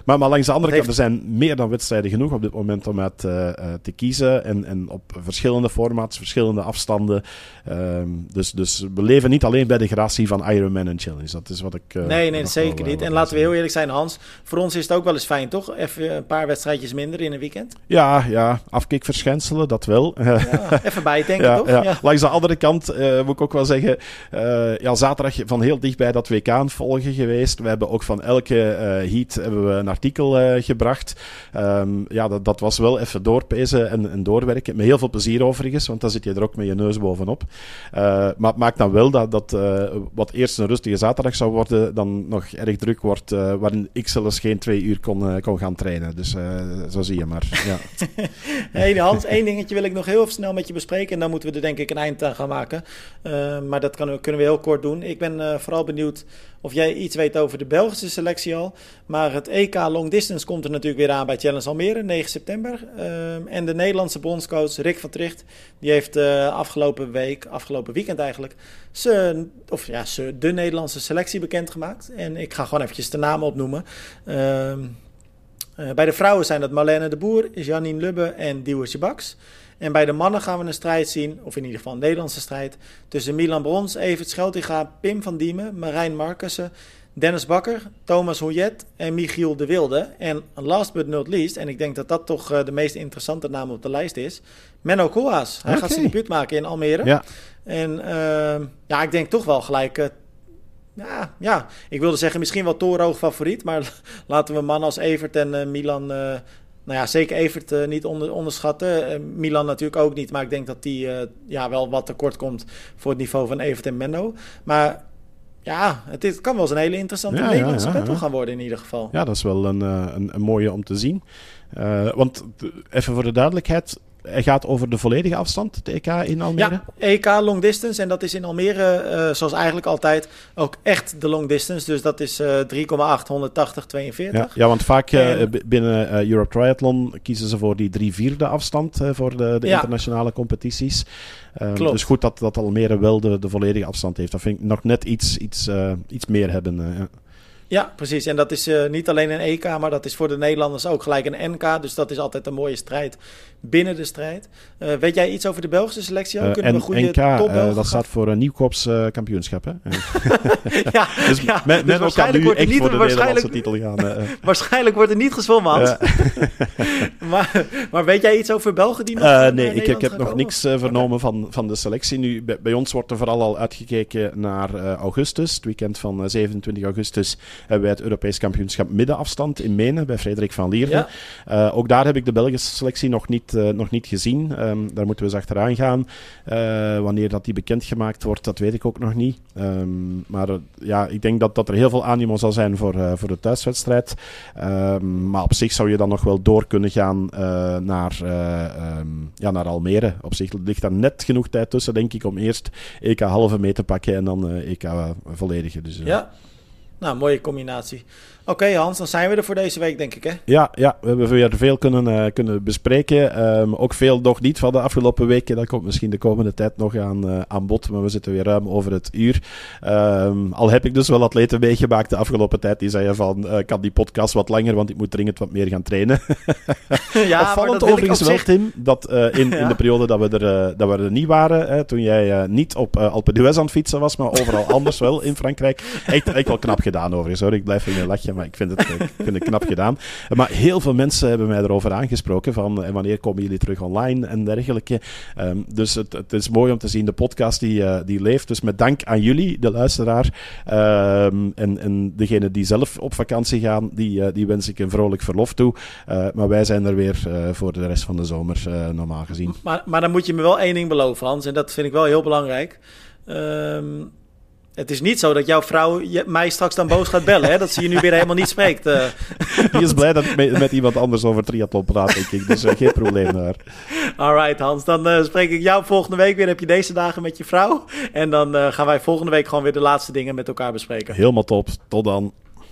maar, maar langs de andere kant, er zijn meer dan wedstrijden genoeg op dit moment om uit uh, te kiezen. En, en op verschillende formats, verschillende afstanden. Um, dus, dus we leven niet alleen bij de gratie van Ironman en Challenge. Dat is wat ik. Uh,
nee, nee, zeker niet. En laten we heel eerlijk zijn, Hans. Voor ons is het ook wel eens fijn, toch? Even een paar wedstrijdjes minder in een weekend.
Ja, ja. Afkikverschijnselen, dat wel. <laughs>
Ja, even bijdenken, toch?
Ja. Langs de andere kant moet ik ook wel zeggen. ja, zaterdag van heel dichtbij dat WK volgen We hebben ook van elke uh, heat hebben we een artikel uh, gebracht. Um, ja, dat, dat was wel even doorpezen en, en, doorwerken. Met heel veel plezier overigens, want dan zit je er ook met je neus bovenop. Uh, maar het maakt dan wel dat, dat wat eerst een rustige zaterdag zou worden, dan nog erg druk wordt, waarin ik zelfs geen twee uur kon, kon gaan trainen. Dus zo zie je maar. Ja. <laughs>
hey, Hans, één dingetje wil ik nog heel snel met je bespreken. En dan moeten we er denk ik een eind aan gaan maken. maar dat kan, kunnen we heel kort doen. Ik ben vooral benieuwd of jij iets weet over de Belgische selectie al. Maar het EK Long Distance komt er natuurlijk weer aan bij Challenge Almere, 9 september. Um, en de Nederlandse bondscoach Rick van Tricht, die heeft uh, afgelopen week, afgelopen weekend eigenlijk, ze, of ja, ze, de Nederlandse selectie bekendgemaakt. En ik ga gewoon eventjes de namen opnoemen. Um, uh, bij de vrouwen zijn dat Marlene de Boer, Janine Lubbe en Diewertje Baks. En bij de mannen gaan we een strijd zien, of in ieder geval een Nederlandse strijd, tussen Milan Brons, Evert Scheltinga, Pim van Diemen, Marijn Markussen, Dennis Bakker, Thomas Hoyet en Michiel de Wilde. En last but not least, en ik denk dat dat toch uh, de meest interessante naam op de lijst is, Menno Koolhaas. Hij okay. gaat zijn debuut maken in Almere. Ja. En uh, ja, ik denk toch wel gelijk... Uh, ja, ja, ik wilde zeggen misschien wel torenhoog favoriet, maar <laughs> laten we mannen als Evert en Milan nou ja, zeker Evert niet onder, onderschatten. Milan natuurlijk ook niet. Maar ik denk dat die ja, wel wat tekort komt voor het niveau van Evert en Menno. Maar ja, het, kan wel eens een hele interessante ja, Nederlandse ja, gaan worden in ieder geval.
Ja, dat is wel een, een, een mooie om te zien. want even voor de duidelijkheid, hij gaat over de volledige afstand, de EK in Almere?
Ja, EK long distance. En dat is in Almere, uh, zoals eigenlijk altijd, ook echt de long distance. Dus dat is uh, 3,8, 180, 42.
Ja, ja want vaak uh, binnen uh, Europe Triathlon kiezen ze voor die drie vierde afstand voor de, de ja. internationale competities. Klopt. Dus goed dat, dat Almere wel de, de volledige afstand heeft. Dat vind ik nog net iets, iets, iets meer hebben. ja.
Ja, precies. En dat is uh, niet alleen een EK, maar dat is voor de Nederlanders ook gelijk een NK. Dus dat is altijd een mooie strijd binnen de strijd. Uh, weet jij iets over de Belgische selectie? Uh,
Kunnen we goede NK, uh, dat staat voor een Nieuwkops kampioenschap, hè? <laughs> <laughs> ja, dus ja, men, dus men kan nu echt voor de titel gaan. <laughs>
waarschijnlijk wordt er niet gezwommen, Hans. maar, maar weet jij iets over Belgen die nog
Nee, ik, ik, heb nog niks vernomen van, van de selectie. Nu, bij, bij, ons wordt er vooral al uitgekeken naar augustus. Het weekend van 27 augustus hebben wij het Europees kampioenschap middenafstand in Menen bij Frederik van Lierde. Ja. ook daar heb ik de Belgische selectie nog niet uh, nog niet gezien. Um, daar moeten we eens achteraan gaan. Uh, wanneer dat die bekendgemaakt wordt, dat weet ik ook nog niet. Um, maar uh, ja, ik denk dat, dat er heel veel animo zal zijn voor, voor de thuiswedstrijd. Um, maar op zich zou je dan nog wel door kunnen gaan naar, ja, naar Almere. Op zich ligt daar net genoeg tijd tussen, denk ik, om eerst EK halve mee te pakken en dan EK volledige. Dus,
ja, nou, mooie combinatie. Oké Hans, dan zijn we er voor deze week, denk ik hè?
Ja, ja we hebben weer veel kunnen, uh, kunnen bespreken. Um, ook veel nog niet van de afgelopen weken. Dat komt misschien de komende tijd nog aan, uh, aan bod. Maar we zitten weer ruim over het uur. Um, al heb ik dus wel atleten meegemaakt de afgelopen tijd. Die zeiden van, uh, kan die podcast wat langer, want ik moet dringend wat meer gaan trainen. <laughs> <laughs> ja, Opvallend overigens wel, zich... Tim, dat <laughs> in, ja. in de periode dat we er, dat we er niet waren, toen jij niet op Alpe d'Huez aan het fietsen was, maar overal anders wel in Frankrijk. Echt, echt wel knap gedaan overigens hoor. Ik blijf in je lachje maar ik vind het, ik knap gedaan. <laughs> Maar heel veel mensen hebben mij erover aangesproken van en wanneer komen jullie terug online en dergelijke. Um, dus het, het, is mooi om te zien, de podcast die, uh, die leeft. Dus met dank aan jullie, de luisteraar. Um, en, en degene die zelf op vakantie gaan, die, uh, die wens ik een vrolijk verlof toe. Maar wij zijn er weer voor de rest van de zomer, normaal gezien.
Maar, maar dan moet je me wel één ding beloven, Hans. En dat vind ik wel heel belangrijk. Um, het is niet zo dat jouw vrouw mij straks dan boos gaat bellen, hè? dat ze je nu weer helemaal niet spreekt. Uh. <laughs>
Die is blij dat ik met, met, iemand anders over triathlon praat, denk ik. Dus uh, geen probleem daar.
Alright Hans, dan uh, spreek ik jou volgende week weer. Heb je deze dagen met je vrouw. En dan gaan wij volgende week gewoon weer de laatste dingen met elkaar bespreken.
Helemaal top. Tot dan.